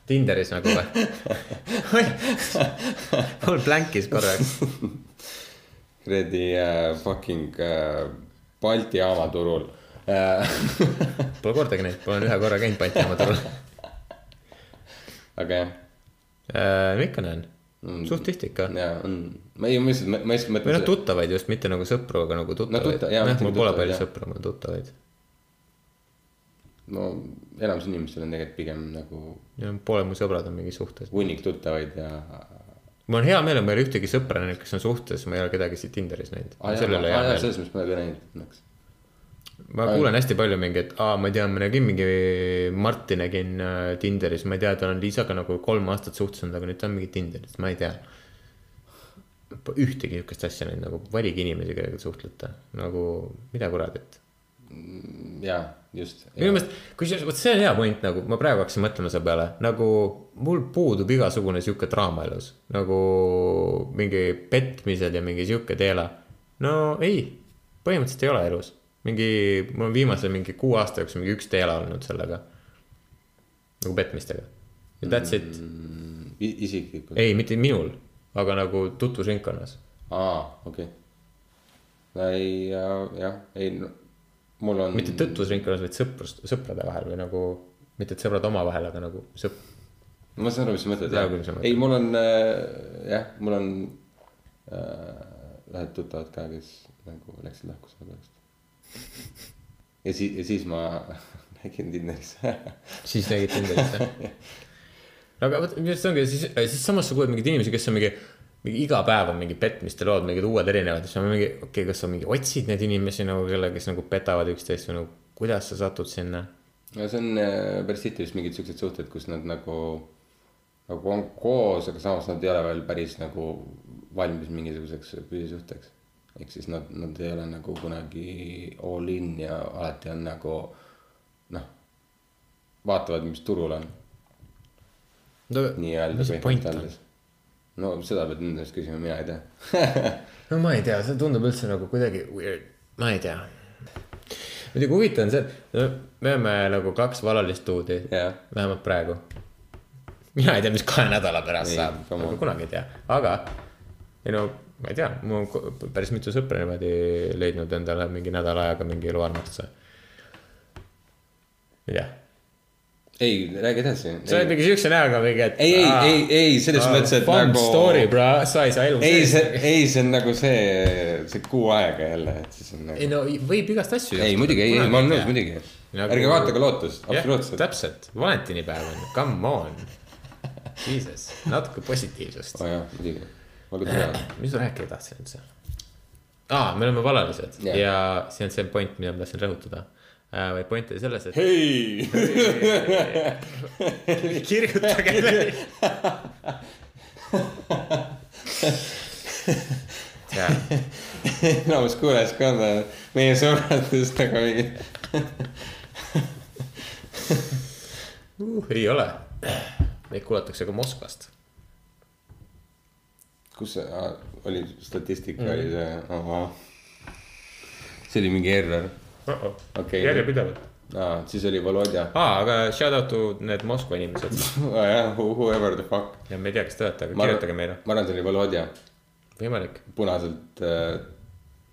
Tinderis nagu või? mul blankis korraks. kuradi äh, fucking äh, Balti jaama turul äh. Pole kordagi näinud, olen ühe korra käinud Balti jaama turul. aga jah, no ikka näen, suht tihti ikka. ja on, ma ei, ma lihtsalt, ma lihtsalt või noh, mõtlen. tuttavaid just, mitte nagu sõpru, aga nagu tuttavaid tutta- jaa, noh, mitte mul pole palju jah. sõpru, mul on tuttavaid. no enamus inimestel on tegelikult pigem nagu ja pooled mu sõbrad on mingi suhtes. hunnik tuttavaid ja. mul on hea meel, et ma ei ole ühtegi sõpra näinud, kes on suhtes, ma ei ole kedagi siit Tinderis näinud. meel. selles mõttes ma ei ole näinud õnneks. Ma kuulen hästi palju mingi, et aa, ma tean, ma nägin mingi Marti nägin äh, Tinderis, ma ei tea, ta on Liisaga nagu kolm aastat suhtes olnud, aga nüüd ta on mingi Tinderis, ma ei tea. ühtegi niisugust asja näinud, nagu valige inimesi, kellega te suhtlete, nagu mida kuradit jaa, just. minu meelest, kusjuures vot see on hea point nagu ma praegu hakkasin mõtlema selle peale, nagu mul puudub igasugune sihuke draama elus, nagu mingi petmised ja mingi sihuke teela. no ei, põhimõtteliselt ei ole elus, mingi, mul on viimase mingi kuu aasta jooksul mingi üks teela olnud sellega. nagu petmistega. ja that's it, Mm, isiklikult. ei mitte minul, aga nagu tutvusringkonnas. aa, okei okay.. ei, jah, ei no,, mul on. mitte tutvusringkonnas, vaid sõprust, sõprade vahel või nagu, mitte et sõbrad omavahel, aga nagu sõp-, ma saan aru, mis sa mõtled mõtled. ei, mul on äh, jah, mul on äh, ühed tuttavad ka, kes nagu läksid lahku selle pärast. Ja siis, ja siis ma nägin Tinderis siis nägid Tinderis jah? aga vot, minu arust ongi siis, siis samas sa kuuled mingeid inimesi, kes on mingi, mingi iga päev on mingi petmiste lood, mingid uued erinevad, siis on mingi, okei okay,, kas sa mingi otsid neid inimesi nagu, kelle, kes nagu petavad üksteist või nagu, kuidas sa satud sinna? no see on äh, päris tihti vist mingid siuksed suhted, kus nad nagu, nagu on koos, aga samas nad ei ole veel päris nagu valmis mingisuguseks püsisuhteks. Ehk siis nad, nad ei ole nagu kunagi all in ja alati on nagu noh, vaatavad, mis turul on nii-öelda mis point on? no seda pead nende käest küsima, mina ei tea. no ma ei tea, see tundub üldse nagu kuidagi weird, ma ei tea. muidugi huvitav on see, et no, me oleme nagu kaks valalist duudi Jah. vähemalt praegu. mina ei tea, mis kahe nädala pärast Ei, saab, kunagi ei tea, aga ei no ma ei tea, ko- päris mitu sõpra niimoodi leidnud endale mingi nädala ajaga mingi eluarmastuse. ei tea, ei, räägi edasi. sa oled mingi siukse näoga mingi, et. ei, ei, ei, ei selles mõttes, et nagu. story, bro, sa ei saa elu ei, see, ei, see on nagu see, see kuu aega jälle, et siis on ei nagu. no võib igast asju. ei, muidugi, ei, ei, ma olen nõus, muidugi Nagu- ärge vaadake lootust, jah, absoluutselt. täpselt, valentinipäev on, come on. Jesus, natuke positiivsust oo oh, jah, muidugi, olgu tore. mis ma rääkida tahtsin üldse? aa, me oleme valalised Jah. yeah. ja see on see point, mida ma tahtsin rõhutada. vaid point oli selles, et hei, kirjutage meile. enamus kuulajaskond on meie sõbradest nagu mingi. uh,. ei ole, meid kuulatakse ka Moskvast. Kus see oli, statistika mm. oli see oh,, see oli mingi error. Okei. järjepidevalt. aa, siis oli Volodja. aa, aga shout out to need Moskva inimesed jah, whoever the fuck. ja me ei tea, kes te olete, aga Ma kirjutage meile, ma arvan, see oli Volodja, võimalik. punaselt äh,,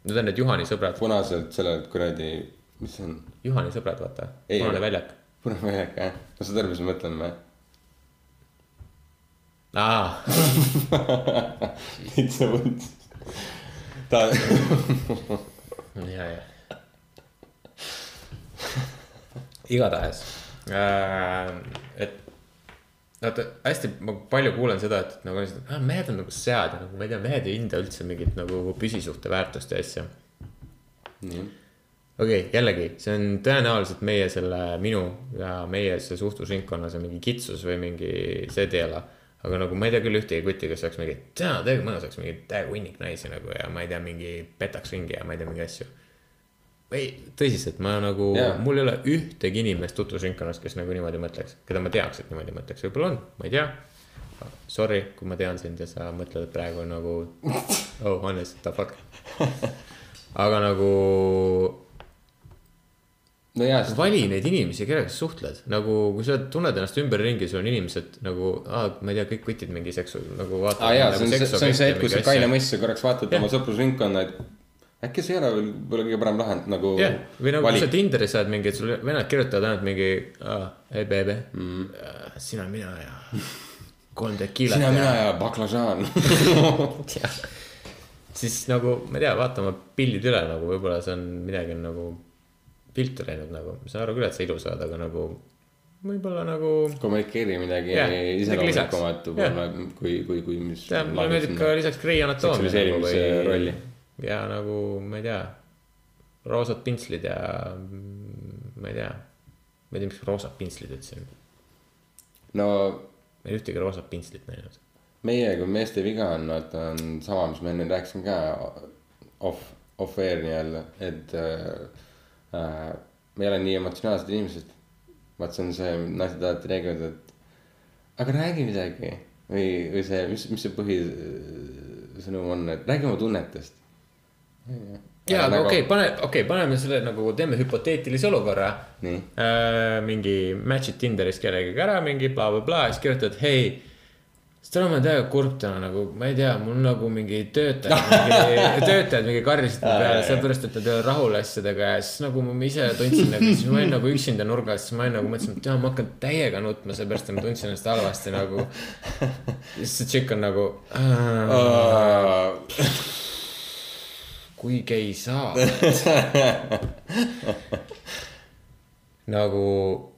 Need on need Juhani sõbrad, punaselt sellelt kuradi, mis see on, Juhani sõbrad, vaata, punane väljak. punane väljak jah, no saad aru, mis ma mõtlen või? aa, täitsa võnd. ta, ja, ja. igatahes äh,, et vaata hästi ma palju kuulen seda, et nagu ah, mehed on nagu sead ja nagu ma ei tea, mehed ei hinda üldse mingit nagu püsisuhte väärtust ja asja. nii, okei okay,, jällegi, see on tõenäoliselt meie selle, minu ja meie see suhtlusringkonna see mingi kitsus või mingi see teela. Aga nagu ma ei tea küll ühtegi kutti, kes oleks mingi, tea, täiega mõnus oleks mingi täiega hunnik naisi nagu ja ma ei tea, mingi petaks ringi ja ma ei tea, mingi asju. ei, tõsiselt, ma nagu yeah., mul ei ole ühtegi inimest tutvusringkonnas, kes nagu niimoodi mõtleks, keda ma teaks, et niimoodi mõtleks, võib-olla on, ma ei tea. Sorry, kui ma tean sind ja sa mõtled praegu nagu, oh honest, the fuck. aga nagu no jaa, vali neid inimesi, kellega sa suhtled, nagu kui sa tunned ennast ümberringi, sul on inimesed nagu, ma ei tea, kõik kutid mingi seksu nagu aa vaatavad. jaa, see on see, see on see hetk, kus sa kaine mõissa korraks vaatad Jah. oma sõprusringkonna, et äkki see ei ole veel võib-olla kõige parem lahend nagu jah, või nagu kui sa. Tinderis saad mingi, sul vennad kirjutavad ainult mingi, hei baby mm., sina, mina ja kolm tekiilat sina, mina ja baklažaan. siis nagu ma ei tea, vaata oma pildid üle nagu võib-olla see on midagi on nagu viltu läinud nagu, ma saan aru küll, et sa ilus oled, aga nagu võib-olla nagu. kommunikeeri midagi Jah, iseloomulikumat võib-olla kui, kui, kui mis. tead, mulle meeldib ka lisaks Grey Anatoomia nagu seksualiseerimise rolli.. ja nagu ma ei tea, roosad pintslid ja ma ei tea, ma ei tea, miks roosad pintslid üldse on, no ma ei ühtegi roosat pintslit näinud. meie kui meeste viga on, vaata on sama, mis ma enne rääkisin ka off, off air nii-öelda, et äh, äh, me ei ole nii emotsionaalsed inimesed. vaat see on see, naised alati räägivad, et aga räägi midagi või, või see, mis, mis see põhisõnum on, et räägi oma tunnetest. ja, aga okei, pane, okei okay,, paneme selle nagu, teeme hüpoteetilise olukorra äh,. mingi match'id Tinderis kellegagi ära, mingi blablabla bla,, bla, siis kirjutad, hei, ma olen täiega kurb täna nagu, ma ei tea, mul nagu mingi töötajad, töötajad mingi mu peale sellepärast, et nad ei ole rahul asjadega ja siis nagu ma ise tundsin nagu, siis ma olin nagu üksinda nurgas, siis ma olin nagu mõtlesin, et jaa, ma hakkan täiega nutma, sellepärast et ma tundsin ennast halvasti nagu. siis see tšikk on nagu kui gei sa oled. nagu,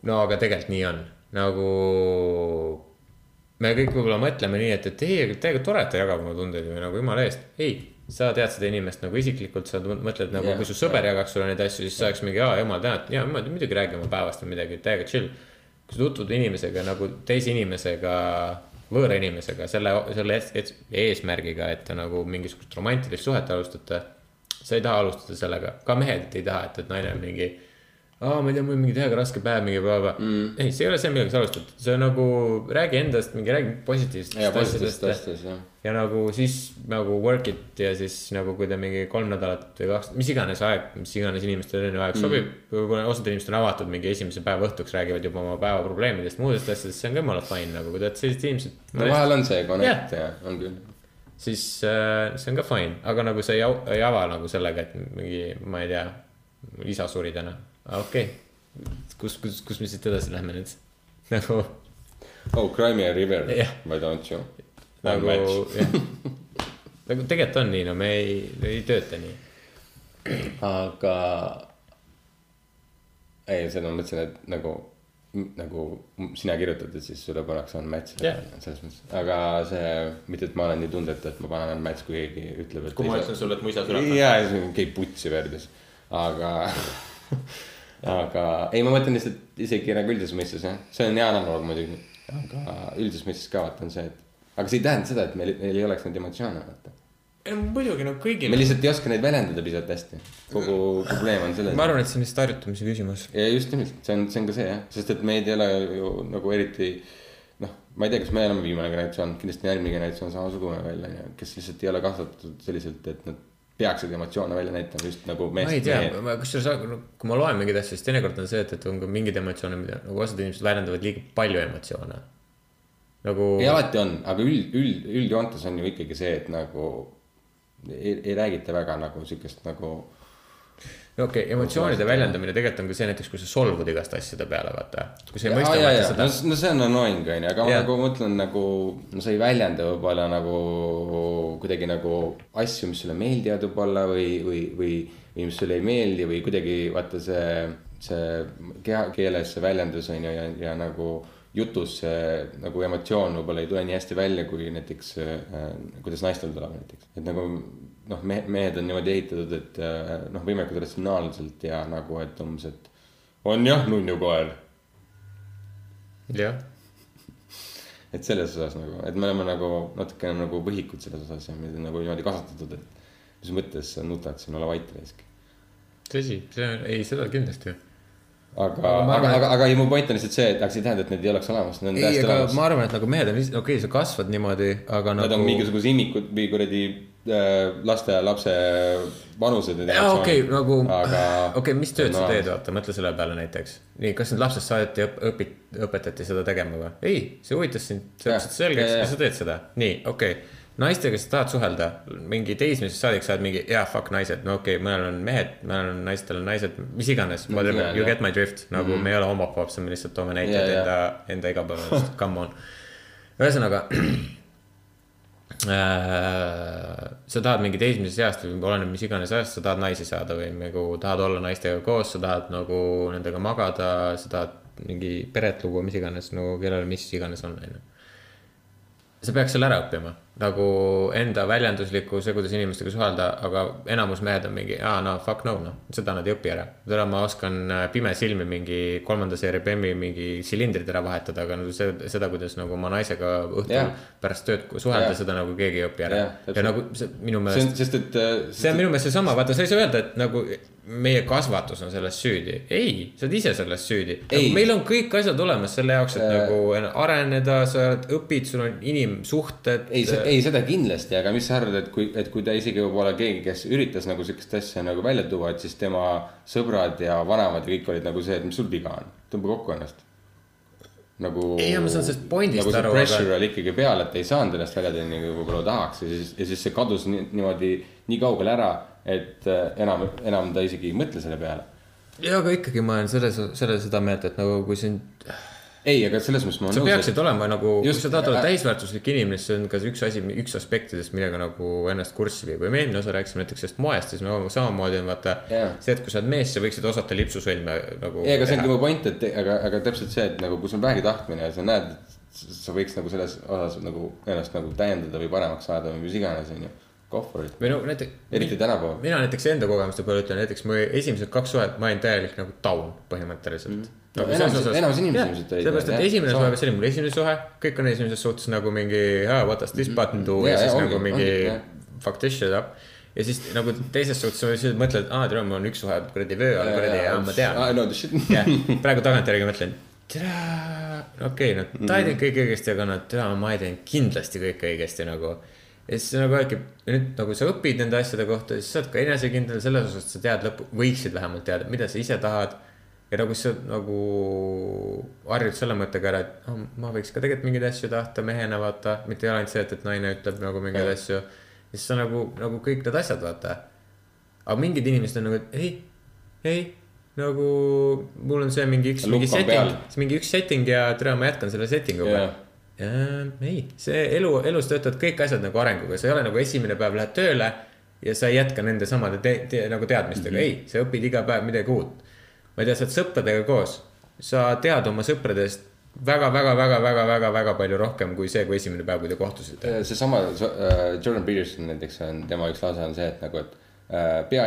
no aga tegelikult nii on, nagu me kõik võib-olla mõtleme nii, et, et ei, täiega tore, et ta jagab oma tundeid või nagu jumala eest. ei, sa tead seda inimest nagu isiklikult, sa mõtled nagu yeah., kui su sõber jagaks sulle neid asju, siis sa oleks mingi, aa jumal tänatud, jaa, ma muidugi räägi oma päevast või midagi, täiega chill. kui sa tutvud inimesega nagu teise inimesega, võõra inimesega selle, selle ees- ees- eesmärgiga, et nagu mingisugust romantilist suhet alustate. sa ei taha alustada sellega, ka mehed ei taha, et, et naine mingi aa, ma ei tea, mul on mingi täiega raske päev, mingi blablabla mm.. ei, see ei ole see, millega sa alustad, see on nagu räägi endast, mingi räägi positiivsetest ja asjadest. ja nagu siis nagu work it ja siis nagu kui te mingi kolm nädalat või kaks, mis iganes aeg, mis iganes inimestele erinev aeg sobib mm.. võib-olla osad inimesed on avatud mingi esimese päeva õhtuks, räägivad juba oma päeva probleemidest, muudest asjadest, see on ka jumala fine nagu, kui te olete sellised inimesed no vahel on see connect Jah. ja on küll. siis äh, see on ka fine, aga nagu sa ei, ei ava nagu sellega, et mingi, ma ei tea, isa suri täna, okei okay.. kus, kus, kus me siit edasi lähme nüüd? nagu, oh, Cry Me a River Jah. by Don't You. nagu jah, nagu tegelikult on nii, no me ei, ei tööta nii. aga ei, seda ma mõtlesin, et nagu, nagu sina kirjutad, et siis sulle pannakse on match Jah. selles mõttes, aga see, mitte et ma olen nii tundetu, et ma panen on match, kui keegi ütleb, et. kui ma ütlen sulle, et mu isa sureb. ja, käib putsi verdes, aga aga ei, ma mõtlen lihtsalt isegi nagu üldises mõistes jah, see on hea analoog muidugi, aga üldises mõistes ka vaata on see, et aga see ei tähenda seda, et meil, meil ei oleks neid emotsioone, vaata. muidugi no kõigil me. lihtsalt ei oska neid väljendada piisavalt hästi. kogu probleem on selles. ma arvan, et see on lihtsalt harjutamise küsimus. ja just nimelt, see on, see on ka see jah, sest et meid ei ole ju nagu eriti noh, ma ei tea, kas me oleme viimane generatsioon, kindlasti järgmine generatsioon samasugune veel on ju, kes lihtsalt ei ole kasvatatud selliselt, et nad peaksid emotsioone välja näitama just nagu ma ei meest tea, kusjuures kui ma loen mingeid asju, siis teinekord on see, et, et on ka mingeid emotsioone, mida nagu osad inimesed väljendavad liiga palju emotsioone. nagu. ei, alati on, aga üld, üld, üldjoontes on ju ikkagi see, et nagu ei, ei räägita väga nagu sihukest nagu okei okay,, emotsioonide väljendamine tegelikult on ka see näiteks, kui sa solvud igast asjade peale, vaata. kui sa ei mõista vaata jaa. seda no,. see on annoying on ju, aga ma Jah. nagu mõtlen nagu, no sa ei väljenda võib-olla nagu kuidagi nagu asju, mis sulle meeldivad võib-olla või, või, või, või mis sulle ei meeldi või kuidagi vaata see, see kehakeeles see väljendus on ju ja, ja nagu jutus see nagu emotsioon võib-olla ei tule nii hästi välja, kui näiteks äh, kuidas naistel tuleb näiteks, et nagu noh, me mehed on niimoodi ehitatud, et äh, noh, võimalikult ratsionaalselt ja nagu, et umbes, et on jah, nunnukoer jah, et selles osas nagu, et me oleme nagu natukene nagu võhikud selles osas ja meid on nagu niimoodi kasvatatud, et mis mõttes sa nutad siin, ole vait raisk. tõsi, see on, ei seda kindlasti. aga, Aga aga, aga, aga ei, mu point on lihtsalt see, et aga see ei tähenda, et need ei oleks olemas, need on ei, täiesti aga olemas. ma arvan, et nagu mehed on okei okay,, sa kasvad niimoodi, aga Nad nagu. on mingisugused imikud või kuradi äh, lasteaia lapse vanused. jaa, okei, nagu, aga okei mis tööd no, sa teed, vaata, mõtle selle peale näiteks. nii, kas sind lapsest saati õp-, õpit-, õpetati seda tegema või? ei, see huvitas sind, sa õppisid selgeks ja sa teed seda. nii, okei okay.. naistega sa tahad suhelda, mingi teismelisest saadik sa oled mingi, jaa, fuck naised, no okei okay,, mõnel on mehed, mõnel on naistel on naised, mis iganes, whatever jah,, you jah. get my drift, nagu mm -hmm. me ei ole homofoobsed, me lihtsalt toome näiteid Jaa, jaa. enda, enda igapäevasest, come on. ühesõnaga sa tahad mingi teismelisest east või oleneb mis iganes ajast, sa tahad naisi saada või nagu tahad olla naistega koos, sa tahad nagu nendega magada, sa tahad mingi peret luua, mis iganes, no kellel mis iganes on, onju. sa peaks selle ära õppima, nagu enda väljenduslikku, see, kuidas inimestega suhelda, aga enamus mehed on mingi, aa no fuck no, noh, seda nad ei õpi ära. täna ma oskan äh, pimesilmi mingi kolmanda seeria bemmi mingi silindrid ära vahetada, aga nagu see, seda, kuidas nagu oma naisega õhtul yeah. pärast tööd suhelda yeah., seda nagu keegi ei õpi ära yeah,. ja nagu see minu see meelest sest et. see on minu meelest seesama, vaata, sa ei saa öelda, et nagu meie kasvatus on selles süüdi. ei, sa oled ise selles süüdi. Nagu, meil on kõik asjad olemas selle jaoks, et Äh. nagu areneda, sa õpid, sul on inimsuhted. ei, ei seda kindlasti, aga mis sa arvad, et kui, et kui ta isegi võib-olla keegi, kes üritas nagu sihukest asja nagu välja tuua, et siis tema sõbrad ja vanemad ja kõik olid nagu see, et mis sul viga on, tõmba kokku ennast. nagu. Ei, ma saan sellest pointist nagu aru, pressure aga- oli ikkagi peal, et ei saanud ennast välja teha nii, kui võib-olla tahaks ja siis, ja siis see kadus nii, niimoodi nii kaugele ära, et äh, enam, enam ta isegi ei mõtle selle peale. ja aga ikkagi ma olen selles, selles seda meelt, et nagu kui sind, ei, aga selles mõttes ma sa olen peaksid nõus, olema nagu, kui sa tahad olla täisväärtuslik inimene, siis see on ka üks asi, üks aspektidest, millega nagu ennast kurssi viia. kui me eelmine osa rääkisime näiteks sellest moest, siis me samamoodi on vaata Jaa. see, et kui sa oled mees, sa võiksid osata lipsusõlme nagu. ei, aga see ongi mu point, et aga, aga täpselt see, et nagu kui sul on vähegi tahtmine ja sa näed, et sa võiks nagu selles osas nagu ennast nagu täiendada või paremaks saada või mis iganes, onju. It, või no näiteks. eriti tänapäeval. mina näiteks enda kogemuste peale ütlen, näiteks mu esimesed kaks suhet, ma olin täielik nagu taun põhimõtteliselt mm. No enamus- enamus inimesi ilmselt olid sellepärast, et esimene suhe, see oli mul esimene suhe, kõik on esimeses suhtes nagu mingi ah, what does this button do Jaa, ja siis nagu ongi, mingi ongi, jah. fuck this shit up. ja siis nagu teises suhtes sa mõtled, aa, tere, mul on üks suhe kuradi vöö all kuradi ja ma tean I know the shit. jah, praegu tagantjärgi mõtlen, tere, okei no ta ei teinud kõike õigesti, aga no tere, ma ei teinud kindlasti kõike õigesti nagu. Ja siis nagu äkki nüüd nagu sa õpid nende asjade kohta, siis sa oled ka enesekindel selles osas, et sa tead lõpu, võiksid vähemalt teada, mida sa ise tahad. ja nagu sa nagu harjud selle mõttega ära, et oh, ma võiks ka tegelikult mingeid asju tahta mehena vaata, mitte ei ole ainult see, et, et naine ütleb nagu mingeid asju. ja siis sa nagu, nagu kõik need asjad vaata. aga mingid inimesed on nagu, et ei, ei nagu mul on see mingi üks, mingi setting peal., mingi üks setting ja tere, ma jätkan selle setting uga Jah. yeah.. ei, see elu, elus töötavad kõik asjad nagu arenguga, sa ei ole nagu esimene päev lähed tööle ja sa ei jätka nende samade te, te, nagu teadmistega mm, -hmm. ei, sa õpid iga päev midagi uut. ma ei tea, sa oled sõpradega koos, sa tead oma sõpradest väga-väga-väga-väga-väga-väga palju rohkem kui see, kui esimene päev, kui te kohtusite. seesama äh, Jordan Peterson näiteks on, tema üks lause on see, et nagu, et äh, pea,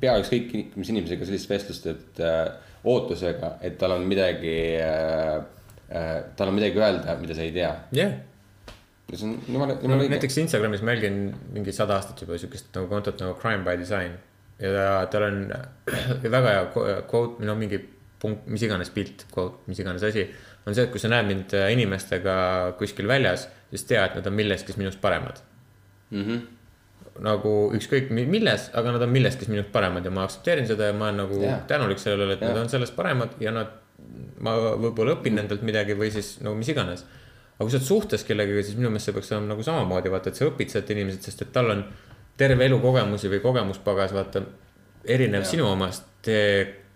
pea ükskõik mis inimesega sellist vestlust, et äh, ootusega, et tal on midagi äh,, äh, tal on midagi öelda, mida sa ei tea. jah, ja see on jumala, no jumala õige. näiteks Instagramis ma jälgin mingi sada aastat juba siukest nagu kontot nagu Crime by Design. ja tal on väga hea qu- quote, no mingi punkt, mis iganes pilt, quote, mis iganes asi. on see, et kui sa näed mind äh, inimestega kuskil väljas, siis tea, et nad on milleski minust paremad. mm. -hmm. nagu ükskõik mi- milles, aga nad on milleski minust paremad ja ma aktsepteerin seda ja ma olen nagu yeah. tänulik sellele, et yeah. nad on sellest paremad ja nad. Ma võib-olla õpin nendelt midagi või siis no mis iganes. aga kui sa oled suhtes kellegagi, siis minu meelest see peaks olema nagu samamoodi, vaata, et sa õpid sealt inimeselt, sest et tal on terve elu kogemusi või kogemuspagas, vaata. erinev Jaa. sinu omast,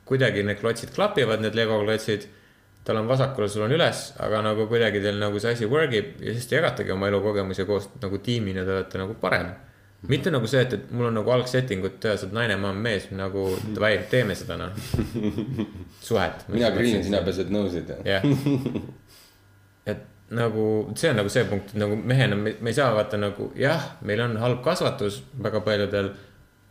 kuidagi need klotsid klapivad, need Lego klotsid tal on vasakul, sul on üles, aga nagu kuidagi teil nagu see asi work ib ja siis te jagategi oma elukogemusi koos nagu tiimina, te olete nagu parem. Mitte nagu see, et, et mul on nagu algsetting ut, sa oled naine, ma olen mees, nagu davai, teeme seda noh. suhet. mina green, sina pesed nõusid. jah. et nagu see on nagu see punkt, et nagu mehena me, me ei saa vaata nagu jah, meil on halb kasvatus väga paljudel.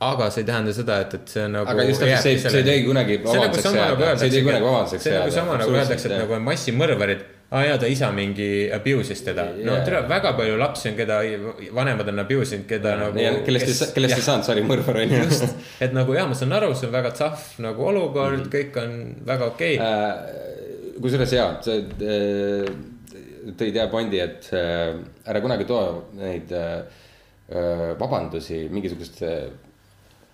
aga see ei tähenda seda, et, et see nagu. Aga just täpselt, see see ei tohi kunagi vabanduseks jääda. See ei tohi kunagi vabanduseks see on nagu jääda, sama nagu öeldakse, et nagu on massimõrvarid aa jaa, ta isa mingi abuse'is teda. no Jaa. tere, väga palju lapsi on, keda vanemad on abuse inud, keda nagu. kellest, kellest ei saanud sarimõrvar on ju. et nagu jaa, ma saan aru, see on väga tough nagu olukord mm, -hmm. kõik on väga okei okay.. Äh, kusjuures jaa, sa äh, tõid hea pointi, et äh, ära kunagi too neid äh, äh, vabandusi mingisugust äh,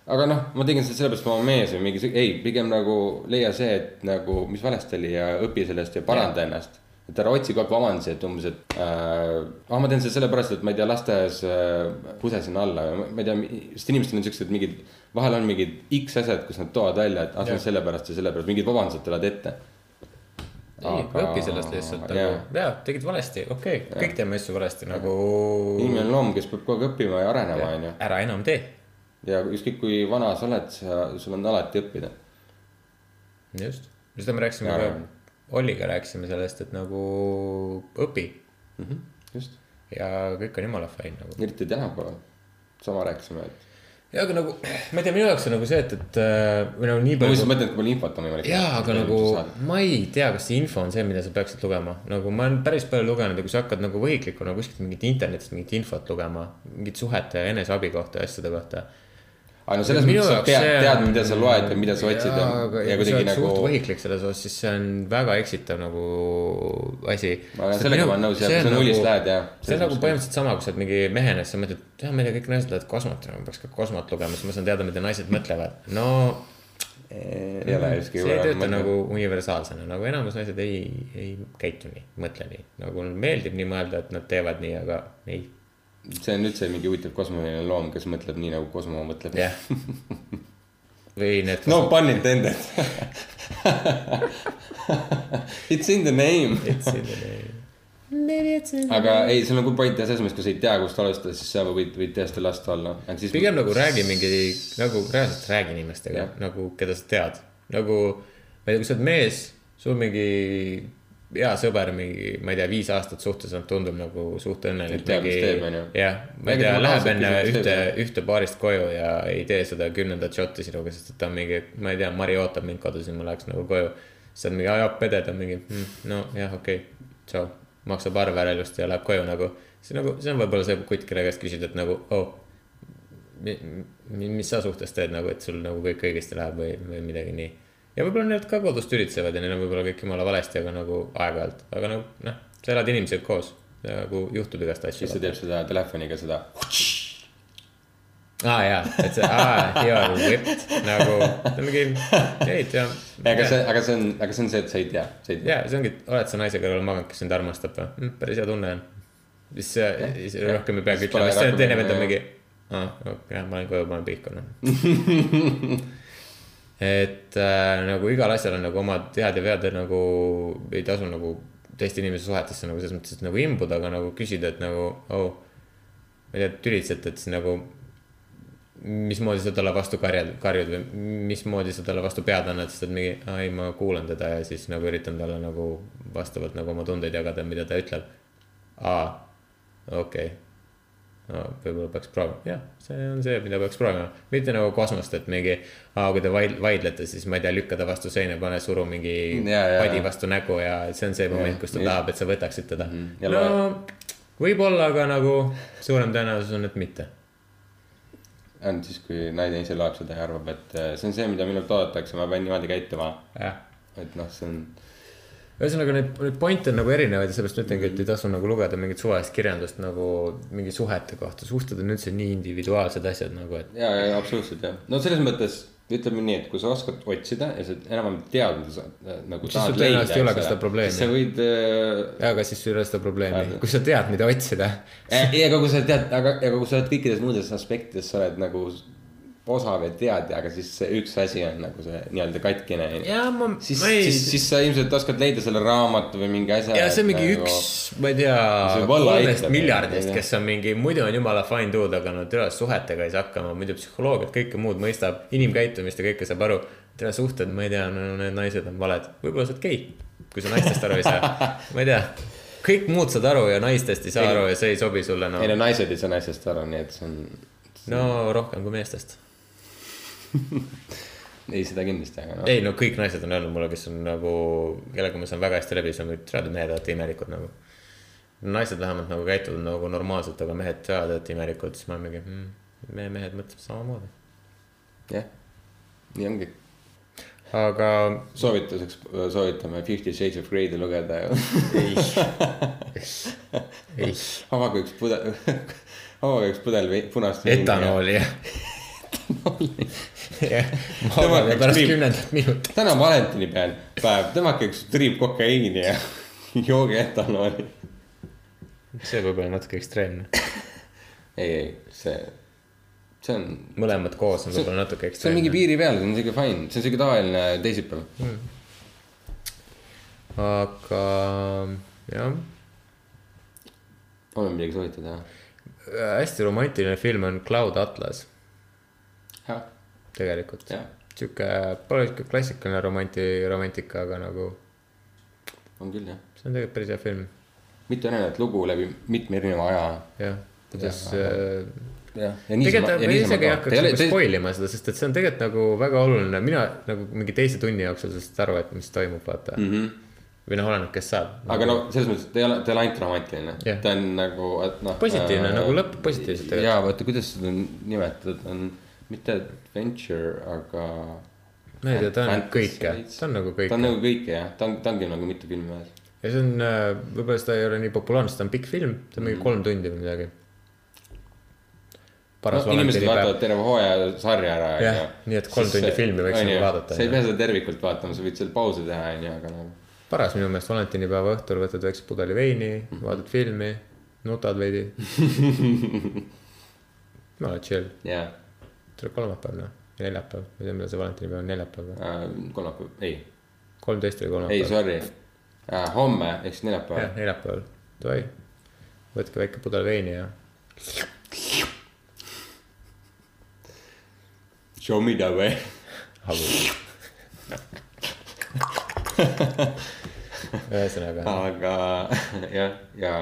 aga noh, ma tegin seda sellepärast, et ma olen mees või mingi, ei, pigem nagu leia see, et nagu, mis valesti oli ja õpi sellest ja paranda ennast. Et ära otsi kogu aeg vabandusi, et umbes, et äh, ah, ma teen seda sellepärast, et ma ei tea, lasteaias äh, pusesin alla ja ma ei tea, sest inimestel on siuksed mingid, vahel on mingid X asjad, kus nad toovad välja, et ah, see on sellepärast ja sellepärast, mingid vabandused tulevad ette. ei, õpi sellest lihtsalt nagu jaa., jaa, tegid valesti, okei okay., kõik teeme asju valesti nagu. inimene on loom, kes peab kogu aeg õppima ja arenema, onju. ära enam tee, ja ükskõik kui vana sa oled, sa, sul on alati õppida. just, seda me rääkisime ka, Olliga rääkisime sellest, et nagu õpi just, ja kõik on jumala fine nagu. eriti tänapäeval. sama rääkisime, et. ja aga nagu, ma ei tea, minu jaoks on nagu see, et, et äh, või nagu nii ma lihtsalt palju. mõtlen, et kui palju infot on võimalik. jaa, aga nagu ma ei tea, kas see info on see, mida sa peaksid lugema, nagu ma olen päris palju lugenud ja kui sa hakkad nagu võhiklikuna kuskilt mingit internetist mingit infot lugema, mingit suhete ja eneseabi kohta ja asjade kohta aga no selles mõttes sa pead see- teadma, mida sa loed ja mida sa otsid ja, ja sa kuidagi nagu suht. võhiklik selles osas, siis see on väga eksitav nagu asi. sellega ma olen nõus jah, kui sa nullist lähed ja. see on nagu põhimõtteliselt sama, kui sa oled mingi mehena, siis sa mõtled, et jah, ma ei tea, kõik naised lähevad kosmot, ma peaks ka kosmot lugema, siis ma saan teada, mida naised mõtlevad. no ei ole just see ei tööta nagu universaalsena, nagu enamus naised ei, ei käitu nii, mõtle nii. nagu meeldib nii mõelda, et nad teevad nii, aga ei. See on üldse mingi huvitav kosmooline loom, kes mõtleb nii nagu Cosmo mõtleb. jah. või need. no pun intended. It's in the name. aga ei, sul on küll point jah, selles mõttes, kui sa ei tea, kust alustada, siis sa võid, võid tõesti lasta olla. pigem nagu räägi mingi, nagu reaalselt räägi inimestega Jah., nagu keda sa tead. nagu, ma ei tea, kui sa oled mees, sul mingi hea sõber mingi, ma ei tea, viis aastat suhtes olnud, tundub nagu suht õnnelik. Teab, mis teeb, on ju. jah, ma ei tea, temaga läheb enne mis ühte ühte baarist koju ja ei tee seda kümnendat šotti sinuga, sest et ta on mingi, ma ei tea, Mari ootab mind kodus ja ma läheks nagu koju. siis on mingi ajab pede, ta on mingi hm,, no jah, okei okay,, tšau, maksab arve ära ilusti ja läheb koju nagu. see nagu, see on võib-olla see kutt, kelle käest küsida, et nagu oh, mi- mi- mis sa suhtes teed nagu, et sul nagu kõik õigesti läheb või, või midagi nii. Ja võib-olla need ka kodus tülitsevad ja neil on võib-olla kõik jumala valesti, aga nagu aeg-ajalt, aga nagu noh, sa elad inimesega koos. nagu juhtub igast asju. siis ta teeb seda telefoniga seda. aa jaa, et see, aa, you are whipped nagu, ta on mingi, ei tea. aga see, aga see on, aga see on see, et sa ei tea, sa ei tea. ja see ongi, oled sa naise kõrval maganud, kes sind armastab või mm,? päris hea tunne on. siis see, siis rohkem ei peagi ütlema, siis see teine vend on mingi, aa, jah, ma olen koju, ma olen pihku, noh. et äh, nagu igal asjal on nagu omad head ja vead ja nagu ei tasu nagu teiste inimese suhetesse nagu selles mõttes, nagu imbuda, aga nagu küsida, et nagu, oh, ma ei tea, tülitsete, et siis nagu mismoodi sa talle vastu karjad, karjud või mismoodi sa talle vastu pead annad, sest et mingi, ei, ma kuulan teda ja siis nagu üritan talle nagu vastavalt nagu oma tundeid jagada, mida ta ütleb. aa, okei okay. no,. võib-olla peaks proovima, jah, see on see, mida peaks proovima, mitte nagu kosmost, et mingi, kui te vaid- vaidlete, siis ma ei tea, lükka ta vastu seina, pane suru mingi Ja, ja, padi ja. vastu nägu ja see on see moment, kus ta just. tahab, et sa võtaksid teda mm. Ja -hmm. no võib-olla, aga nagu suurem tõenäosus on, et mitte on siis, kui naine ise loeb seda ja arvab, et äh, see on see, mida minult oodatakse, ma pean niimoodi käituma. et noh, see on, ühesõnaga neid, neid pointe on nagu erinevaid ja seepärast ma ütlengi, et ei tasu nagu lugeda mingit suvalist kirjandust nagu mingi suhete kohta, suhted on üldse nii individuaalsed asjad nagu, et. ja, ja absoluutselt jah, no selles mõttes ütleme nii, et kui sa oskad otsida ja sa enam-vähem tead, mida sa äh, nagu Siis sul tõenäoliselt ei ole ka seda probleemi. sa võid äh, ja, aga siis sul ei ole seda probleemi, kui sa tead, mida otsida. ei, aga kui sa tead, aga, aga kui sa oled kõikides muudes aspektides, sa oled nagu osav ja tead, aga siis see üks asi on nagu see nii-öelda katkine. ja ma, siis, ei siis, siis sa ilmselt oskad leida selle raamatu või mingi asja. ja see on mingi nagu... üks, ma ei tea kolmest miljardist, kes on mingi, muidu on jumala fine dude, aga no tere suhetega ei saa hakkama, muidu psühholoogiat, kõike muud mõistab, inimkäitumist ja kõike saab aru. tere suhted, ma ei tea, no need naised on valed, võib-olla sa oled gei, kui sa naistest aru ei saa, ma ei tea. kõik muud saad aru ja naistest ei saa Ei, aru ja see ei sobi sulle, no ei, no naised ei saa naisest aru, nii et see on, no rohkem kui meestest. ei seda kindlasti, aga noh. ei no kõik naised on öelnud mulle, kes on nagu, kellega ma saan väga hästi läbi, siis on et mehed olete imelikud nagu. naised vähemalt nagu käituvad nagu normaalselt, aga mehed teavad, et imelikud, siis ma olen mingi mm,, meie mehed mõtlevad samamoodi. jah, nii ongi. aga soovituseks soovitame Fifty Shades of Grey'd lugeda ju. ei, ei, avage üks pudel, avage üks pudel punast. etanooli jah. jah, ma Tõmmake arvan, üks pärast kümnendat minutit. täna on valentinipäev, päev, tõmmake üks triip kokaiini ja jooge etanooli. see võib olla natuke ekstreemne. ei, ei, see, see on, mõlemad koos on võib-olla natuke see on mingi ekstreemne. piiri peal, see on siuke fine, see on siuke tavaline teisipäev. aga jah on midagi soovitada? hästi romantiline film on Cloud Atlas tegelikult. sihuke, pole sihuke klassikaline romanti-, romantika, aga nagu on küll jah. see on tegelikult päris hea film, mitu erinevat lugu läbi mitme erineva aja. jah. kuidas Jah, äh, ja tegelikult ma isegi ei hakkaks nagu spoil. ima seda, sest et see on tegelikult nagu väga oluline, mina nagu mingi teise tunni jooksul sellest aru, et mis toimub, vaata mm. Mhm. -hmm. või noh, oleneb, kes saab. aga no selles mõttes, ta ei ole, ta ei ole ainult romantiline Jah. ta on nagu, et noh. positiivne nagu lõpp positiivselt jaa, vaata, kuidas seda nimetada, ta on mitte adventure, aga. ma ei tea, ta on kõike, ta on nagu ta on kõike. nagu kõike jah, ta on, ta ongi nagu mitu filmi ühes. ja see on, võib-olla seda ei ole nii populaarne, sest ta on pikk film, ta on mingi kolm tundi või midagi. paras no, inimesed vaatavad terve hooaja sarja ära. Jah, nii et kolm tundi filmi võiks nagu vaadata, sa ei pea seda tervikult vaatama, sa võid seal pause teha, onju, aga nagu. paras minu meelest valentinipäeva õhtul võtad väikse pudeli veini, Mhm. vaatad filmi, nutad veidi. oled chill, jaa, tuleb kolmapäev noh, või neljapäev, ma ei tea, millal see valentinipäev on, neljapäev või? kolmapäev, ei, kolmteist või ei, kolmapäev? sorry. homme ehk siis neljapäeval jah, neljapäeval, davai. võtke väike pudel veini ja Show me the way. ühesõnaga, aga jah, ja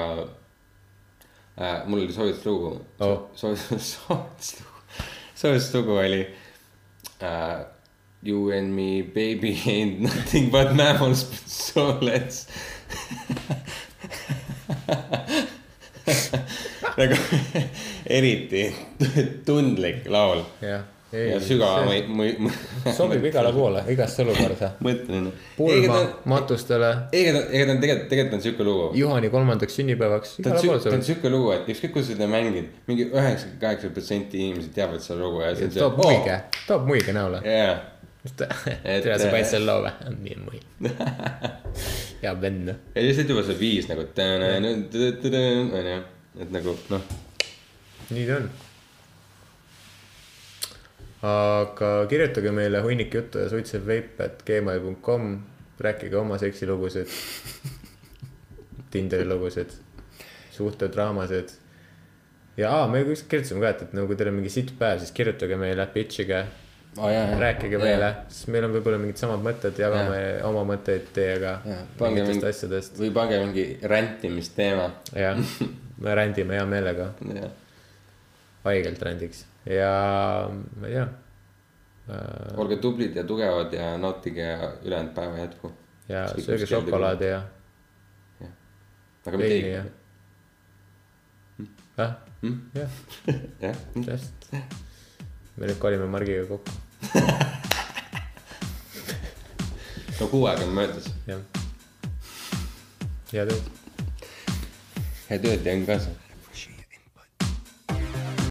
äh, mul oli soovituslugu Oh. soovitus, soovituslugu, soovituslugu oli äh, You and me baby ain't nothing but mammals, so let's nagu eriti tundlik laul jah. Ja sügav mõi-, sobib igale poole, igasse olukorda. mõtlen. pulma, matustele, ega ta, ega ta on tegelikult, tegelikult on siuke lugu Juhani kolmandaks sünnipäevaks, ta on ta on siuke lugu, et ükskõik kus sa seda mängid, mingi üheksakümmend kaheksa protsenti inimesed teavad seda lugu ja see see. toob muige, toob muige näole. jaa, tere, sa panid selle loo või? nii muige. hea vend. ja lihtsalt juba see viis nagu, onju, et nagu noh, nii ta on. Aga kirjutage meile hunnik juttu ja suitsev veip, et gmail.com, rääkige oma seksilugusid, Tinderi lugusid, suhtedraamasid. ja aa, me just kirjutasime ka, et, et nagu kui teil on mingi sitt päev, siis kirjutage meile, pitch'ige, oh, rääkige meile, sest meil on võib-olla mingid samad mõtted, jagame oma mõtteid teiega mingitest mingi asjadest. või pange mingi rändimisteema. jah, me rändime hea meelega, haigelt rändiks ja ma ei tea äh,. olge tublid ja tugevad ja nautige ülejäänud päeva jätku. ja sööge šokolaadi ja aga mitte veini ja ei,. jah, jah, jah, just. me nüüd kolime Margiga kokku, no kuu aega on möödas. jah. head ööd. head ööd ja õnn kaasa